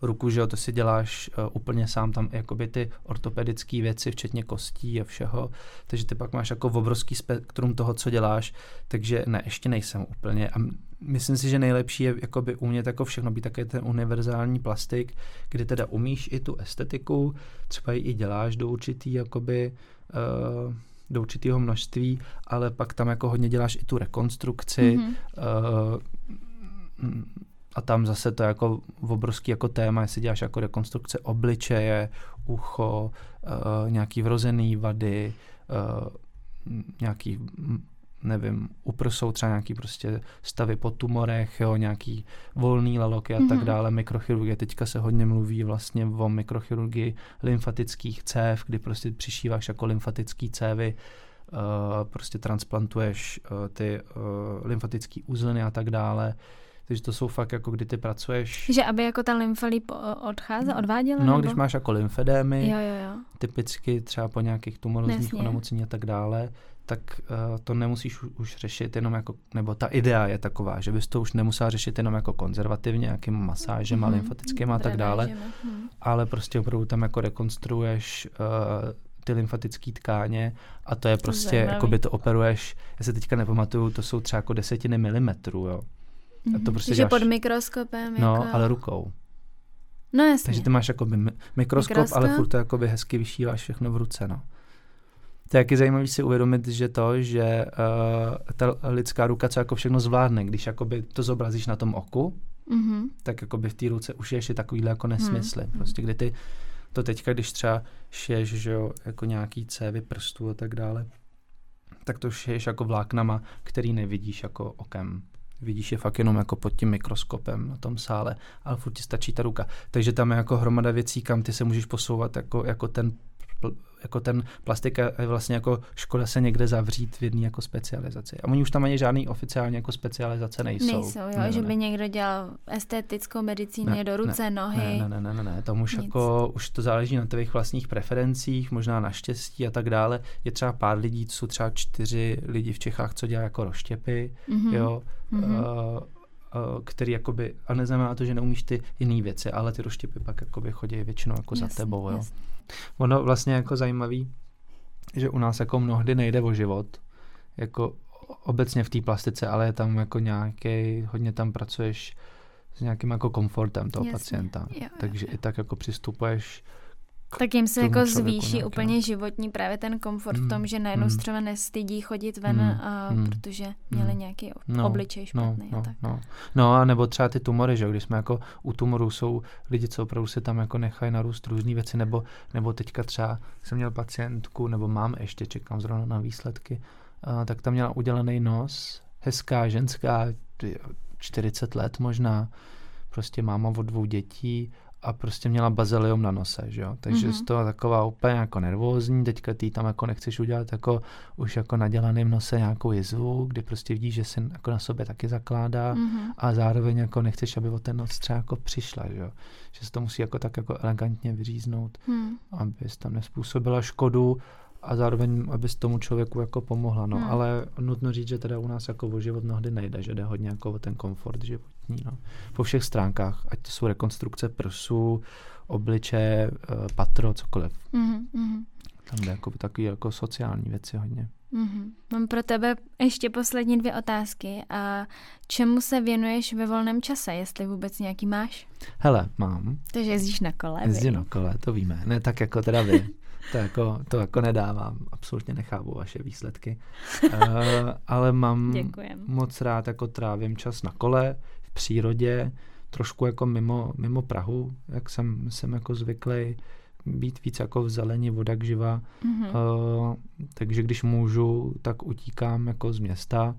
ruku, že jo, to si děláš uh, úplně sám tam jakoby ty ortopedické věci, včetně kostí a všeho, takže ty pak máš jako obrovský spektrum toho, co děláš, takže ne, ještě nejsem úplně. A myslím si, že nejlepší je jakoby umět jako všechno, být také ten univerzální plastik, kdy teda umíš i tu estetiku, třeba ji i děláš do určitý jakoby uh, do určitého množství, ale pak tam jako hodně děláš i tu rekonstrukci, mm-hmm. uh, a tam zase to je jako obrovský jako téma, jestli děláš jako rekonstrukce obličeje, ucho, uh, nějaký vrozený vady, uh, nějaký nevím, uprsou třeba nějaký prostě stavy po tumorech, jo, nějaký volný laloky a mm-hmm. tak mhm. dále, mikrochirurgie. Teďka se hodně mluví vlastně o mikrochirurgii lymfatických cév, kdy prostě přišíváš jako lymfatický cévy, uh, prostě transplantuješ uh, ty uh, lymfatické uzliny a tak dále. Takže to jsou fakt jako, kdy ty pracuješ... Že aby jako ta lymfolíp odcházela, odváděla? No, nebo? když máš jako lymfedémy, jo, jo, jo. typicky třeba po nějakých tumorozních onemocnění a tak dále, tak uh, to nemusíš už řešit jenom jako, nebo ta idea je taková, že bys to už nemusela řešit jenom jako konzervativně, nějakým masážem mm-hmm. a lymfatickým a tak dále, mm-hmm. ale prostě opravdu tam jako rekonstruuješ uh, ty lymfatické tkáně a to je prostě, jako by to operuješ, já se teďka nepamatuju, to jsou třeba jako desetiny milimetrů, jo. Mm-hmm. To mhm. prostě že děláš, pod mikroskopem. No, jako... ale rukou. No jasně. Takže ty máš jakoby mikroskop, mikroskop, ale furt to jakoby hezky vyšíváš všechno v ruce, no. To je jaký zajímavý si uvědomit, že to, že uh, ta lidská ruka co jako všechno zvládne, když jakoby to zobrazíš na tom oku, mm-hmm. tak jakoby v té ruce už ještě takovýhle jako nesmysly. Mm-hmm. Prostě kdy ty to teďka, když třeba šiješ, že jo, jako nějaký cévy prstů a tak dále, tak to šiješ jako vláknama, který nevidíš jako okem vidíš je fakt jenom jako pod tím mikroskopem na tom sále, ale furt ti stačí ta ruka. Takže tam je jako hromada věcí, kam ty se můžeš posouvat jako, jako ten jako ten plastik je vlastně jako škoda se někde zavřít v jedné jako specializaci. A oni už tam ani žádný oficiálně jako specializace nejsou. Nejsou, jo, ne, že ne. by někdo dělal estetickou medicínu ne, do ruce, ne, nohy. Ne, ne, ne, ne, ne, tam už Nic. jako, už to záleží na tvých vlastních preferencích, možná na štěstí a tak dále. Je třeba pár lidí, jsou třeba čtyři lidi v Čechách, co dělá jako roštěpy, mm-hmm. jo, mm-hmm. Uh, který jakoby, a neznamená to, že neumíš ty jiné věci, ale ty roštěpy pak jakoby chodí většinou jako jasný, za tebou, jo. Jasný. Ono vlastně jako zajímavý, že u nás jako mnohdy nejde o život, jako obecně v té plastice, ale je tam jako nějaký, hodně tam pracuješ s nějakým jako komfortem toho Jasně, pacienta. Jo, jo, Takže jo. i tak jako přistupuješ tak jim se jako zvýší nějaké. úplně životní právě ten komfort mm, v tom, že najednou mm, třeba nestydí chodit ven, mm, a, mm, protože měli mm, nějaký no, obličej špatný. No, a tak. No, no a nebo třeba ty tumory, že když jsme jako u tumorů jsou lidi, co opravdu se tam jako nechají narůst různé věci, nebo, nebo teďka třeba jsem měl pacientku, nebo mám ještě, čekám zrovna na výsledky, a, tak tam měla udělaný nos, hezká, ženská, 40 let možná, prostě máma od dvou dětí a prostě měla bazilium na nose, že jo. Takže mm-hmm. z toho taková úplně jako nervózní, teďka ty tam jako nechceš udělat jako už jako nadělaným nose nějakou jizvu, kdy prostě vidíš, že se jako na sobě taky zakládá mm-hmm. a zároveň jako nechceš, aby o ten nos třeba jako přišla, že jo. Že se to musí jako tak jako elegantně vyříznout, mm. aby tam nespůsobila škodu a zároveň, aby tomu člověku jako pomohla. No. Hmm. Ale nutno říct, že teda u nás jako o život mnohdy nejde, že jde hodně jako o ten komfort životní. No. Po všech stránkách, ať to jsou rekonstrukce prsu, obliče, eh, patro, cokoliv. Mm-hmm. Tam jde jako takový jako sociální věci hodně. Mm-hmm. Mám pro tebe ještě poslední dvě otázky. A čemu se věnuješ ve volném čase, jestli vůbec nějaký máš? Hele, mám. Takže jezdíš na kole. Jezdím na kole, to víme. Ne tak jako teda vy. To jako, to jako nedávám, absolutně nechápu vaše výsledky. Uh, ale mám Děkujem. moc rád, jako trávím čas na kole, přírodě, trošku jako mimo, mimo Prahu, jak jsem, jsem jako zvyklý být víc jako v zelení, voda k živa. Mm-hmm. Uh, takže když můžu, tak utíkám jako z města.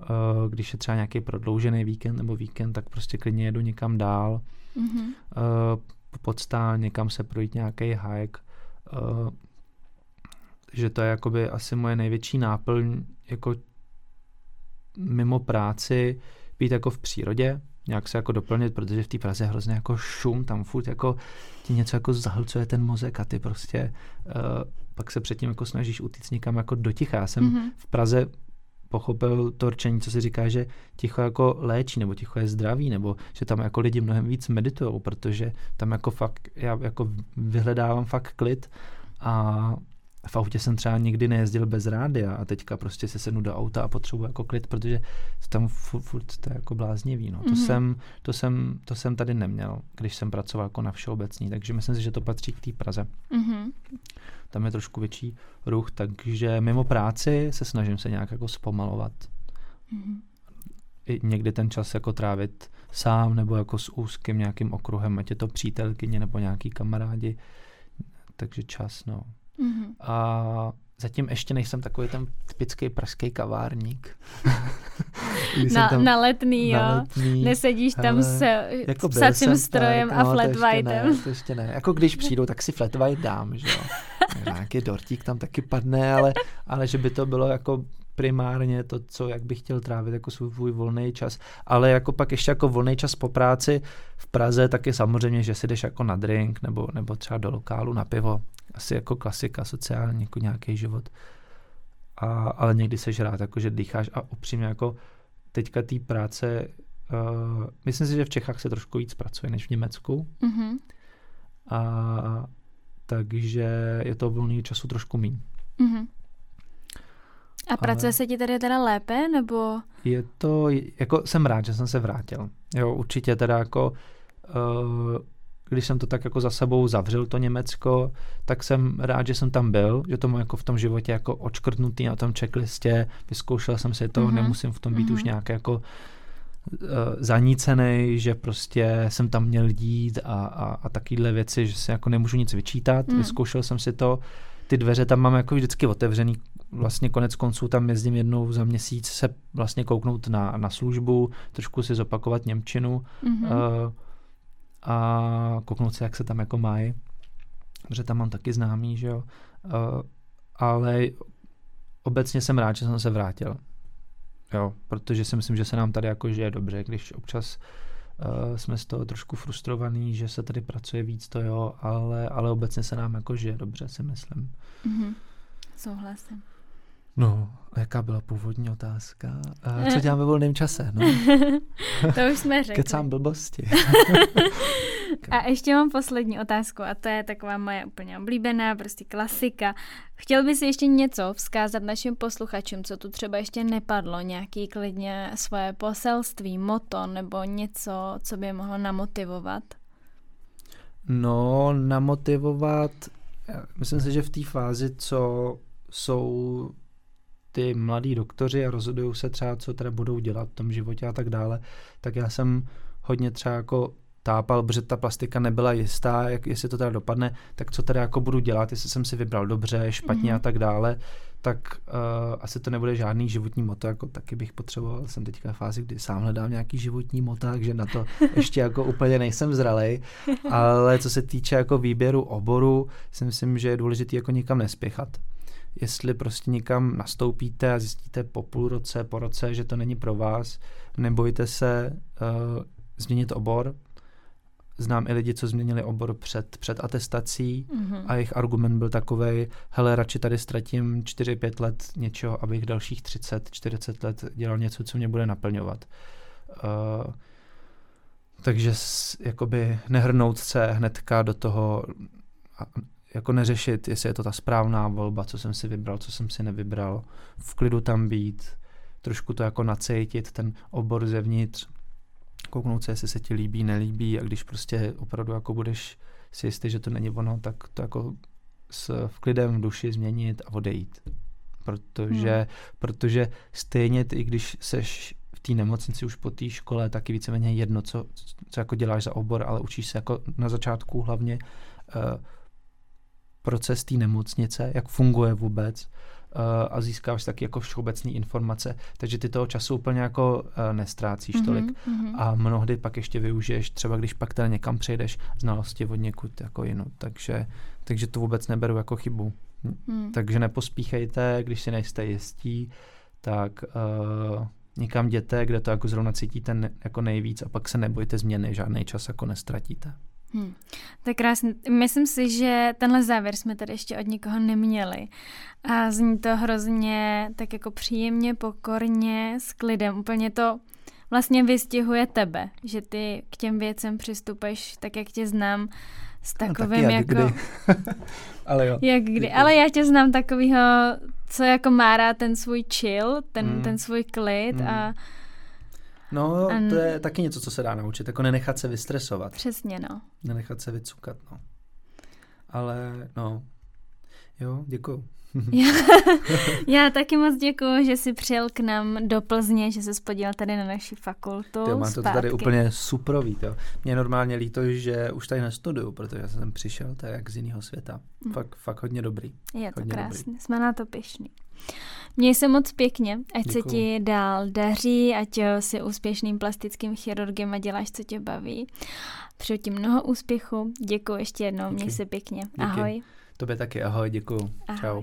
Uh, když je třeba nějaký prodloužený víkend nebo víkend, tak prostě klidně jedu někam dál. Mm-hmm. Uh, podstál, někam se projít nějaký hike. Uh, že to je jakoby asi moje největší náplň jako mimo práci být jako v přírodě, nějak se jako doplnit, protože v té Praze je hrozně jako šum, tam furt jako ti něco jako zahlcuje ten mozek a ty prostě uh, pak se předtím jako snažíš utíct někam jako do ticha. Já jsem mm-hmm. v Praze pochopil to rčení, co se říká, že ticho jako léčí, nebo ticho je zdravý, nebo že tam jako lidi mnohem víc meditují, protože tam jako fakt, já jako vyhledávám fakt klid a v autě jsem třeba nikdy nejezdil bez rádia a teďka prostě se sednu do auta a potřebuji jako klid, protože tam furt, furt to je jako bláznivý. No. Mm-hmm. To, mhm. jsem, to, jsem, to jsem tady neměl, když jsem pracoval jako na všeobecní, takže myslím si, že to patří k té Praze. Mm-hmm. Tam je trošku větší ruch, takže mimo práci se snažím se nějak jako zpomalovat. Mm-hmm. I někdy ten čas jako trávit sám nebo jako s úzkým nějakým okruhem, ať je to přítelkyně nebo nějaký kamarádi. Takže čas, no. Mm-hmm. A zatím ještě nejsem takový ten typický pražský kavárník. na, tam, na letný, jo. Na letný, Nesedíš tam s, jako psacím strojem tak, a no, flat whiteem. To ještě ne. Jako když přijdu, tak si flat white dám, že jo. Nějaký dortík tam taky padne, ale, ale že by to bylo jako primárně to, co jak bych chtěl trávit jako svůj volný čas, ale jako pak ještě jako volný čas po práci v Praze, tak je samozřejmě, že si jdeš jako na drink nebo, nebo třeba do lokálu na pivo, asi jako klasika sociální, jako nějaký život. A, ale někdy seš rád, jako že dýcháš a upřímně jako teďka té práce, uh, myslím si, že v Čechách se trošku víc pracuje než v Německu. Mm-hmm. A takže je to volný času trošku méně. Mm-hmm. A pracuje Ale se ti tady teda lépe, nebo? Je to, jako jsem rád, že jsem se vrátil. Jo, určitě teda jako, uh, když jsem to tak jako za sebou zavřel, to Německo, tak jsem rád, že jsem tam byl, že to mám jako v tom životě jako očkrtnutý na tom checklistě, vyzkoušel jsem si to, mm-hmm. nemusím v tom být mm-hmm. už mhm. nějak jako uh, zanícený, že prostě jsem tam měl jít a, a, a takovéhle věci, že si jako nemůžu nic vyčítat, mm. vyzkoušel jsem si to, ty dveře tam mám jako vždycky otevřený. Vlastně konec konců tam jezdím jednou za měsíc se vlastně kouknout na, na službu, trošku si zopakovat Němčinu mm-hmm. uh, a kouknout si, jak se tam jako mají. Protože tam mám taky známý, že jo. Uh, ale obecně jsem rád, že jsem se vrátil. Jo, protože si myslím, že se nám tady jako žije dobře, když občas uh, jsme z toho trošku frustrovaní, že se tady pracuje víc, to jo, ale, ale obecně se nám jako žije dobře, si myslím. Mm-hmm. Souhlasím. No, a jaká byla původní otázka? Co dělám ve volném čase? No. to už jsme řekli. Kecám blbosti. a ještě mám poslední otázku a to je taková moje úplně oblíbená, prostě klasika. Chtěl bys ještě něco vzkázat našim posluchačům, co tu třeba ještě nepadlo, nějaký klidně svoje poselství, moto nebo něco, co by mohlo namotivovat? No, namotivovat, myslím si, že v té fázi, co jsou ty mladí doktoři a rozhodují se třeba, co teda budou dělat v tom životě a tak dále, tak já jsem hodně třeba jako tápal, protože ta plastika nebyla jistá, jak, jestli to teda dopadne, tak co teda jako budu dělat, jestli jsem si vybral dobře, špatně mm-hmm. a tak dále, tak uh, asi to nebude žádný životní moto, jako taky bych potřeboval, jsem teďka v fázi, kdy sám hledám nějaký životní moto, takže na to ještě jako úplně nejsem zralej, ale co se týče jako výběru oboru, si myslím, že je důležité jako nikam nespěchat jestli prostě někam nastoupíte a zjistíte po půl roce, po roce, že to není pro vás, nebojte se uh, změnit obor. Znám i lidi, co změnili obor před, před atestací mm-hmm. a jejich argument byl takový, hele, radši tady ztratím 4-5 let něčeho, abych dalších 30-40 let dělal něco, co mě bude naplňovat. Uh, takže jakoby nehrnout se hnedka do toho jako neřešit, jestli je to ta správná volba, co jsem si vybral, co jsem si nevybral, v klidu tam být, trošku to jako nacejtit, ten obor zevnitř, kouknout se, jestli se ti líbí, nelíbí a když prostě opravdu jako budeš si jistý, že to není ono, tak to jako s v klidem v duši změnit a odejít. Protože, hmm. protože stejně ty, i když seš v té nemocnici už po té škole, taky víceméně jedno, co, co jako děláš za obor, ale učíš se jako na začátku hlavně uh, proces té nemocnice, jak funguje vůbec uh, a získáváš taky jako všeobecné informace, takže ty toho času úplně jako uh, nestrácíš mm-hmm, tolik mm-hmm. a mnohdy pak ještě využiješ, třeba když pak teda někam přejdeš, znalosti od někud jako jinou, takže, takže to vůbec neberu jako chybu. Mm. Takže nepospíchejte, když si nejste jistí, tak uh, někam jděte, kde to jako zrovna cítíte ne, jako nejvíc a pak se nebojte změny, žádný čas jako nestratíte. Hmm. To je krásné. Myslím si, že tenhle závěr jsme tady ještě od nikoho neměli. A zní to hrozně tak jako příjemně, pokorně, s klidem. Úplně to vlastně vystihuje tebe, že ty k těm věcem přistupuješ tak, jak tě znám, s no, takovým no, jak jako... Kdy. Ale jo. Jak kdy. Ale já tě znám takovýho, co jako má rád ten svůj chill, ten, mm. ten svůj klid mm. a No, um, to je taky něco, co se dá naučit, jako nenechat se vystresovat. Přesně, no. Nenechat se vycukat, no. Ale, no, jo, děkuju. já, já taky moc děkuji, že jsi přijel k nám do Plzně, že jsi spodíval tady na naši fakultu. Jo, mám to tady úplně suprový. To. Mě normálně líto, že už tady nestuduju, protože já jsem přišel to je jak z jiného světa. Mm. Fakt, fakt hodně dobrý. Je to hodně krásné, jsme na to pišní. Měj se moc pěkně, ať Děkuju. se ti dál daří, ať si úspěšným plastickým chirurgem a děláš, co tě baví. Přeju ti mnoho úspěchu, děkuji ještě jednou, Díky. měj se pěkně. Díky. Ahoj. Tobě taky ahoj, děkuji. Ahoj. Čau.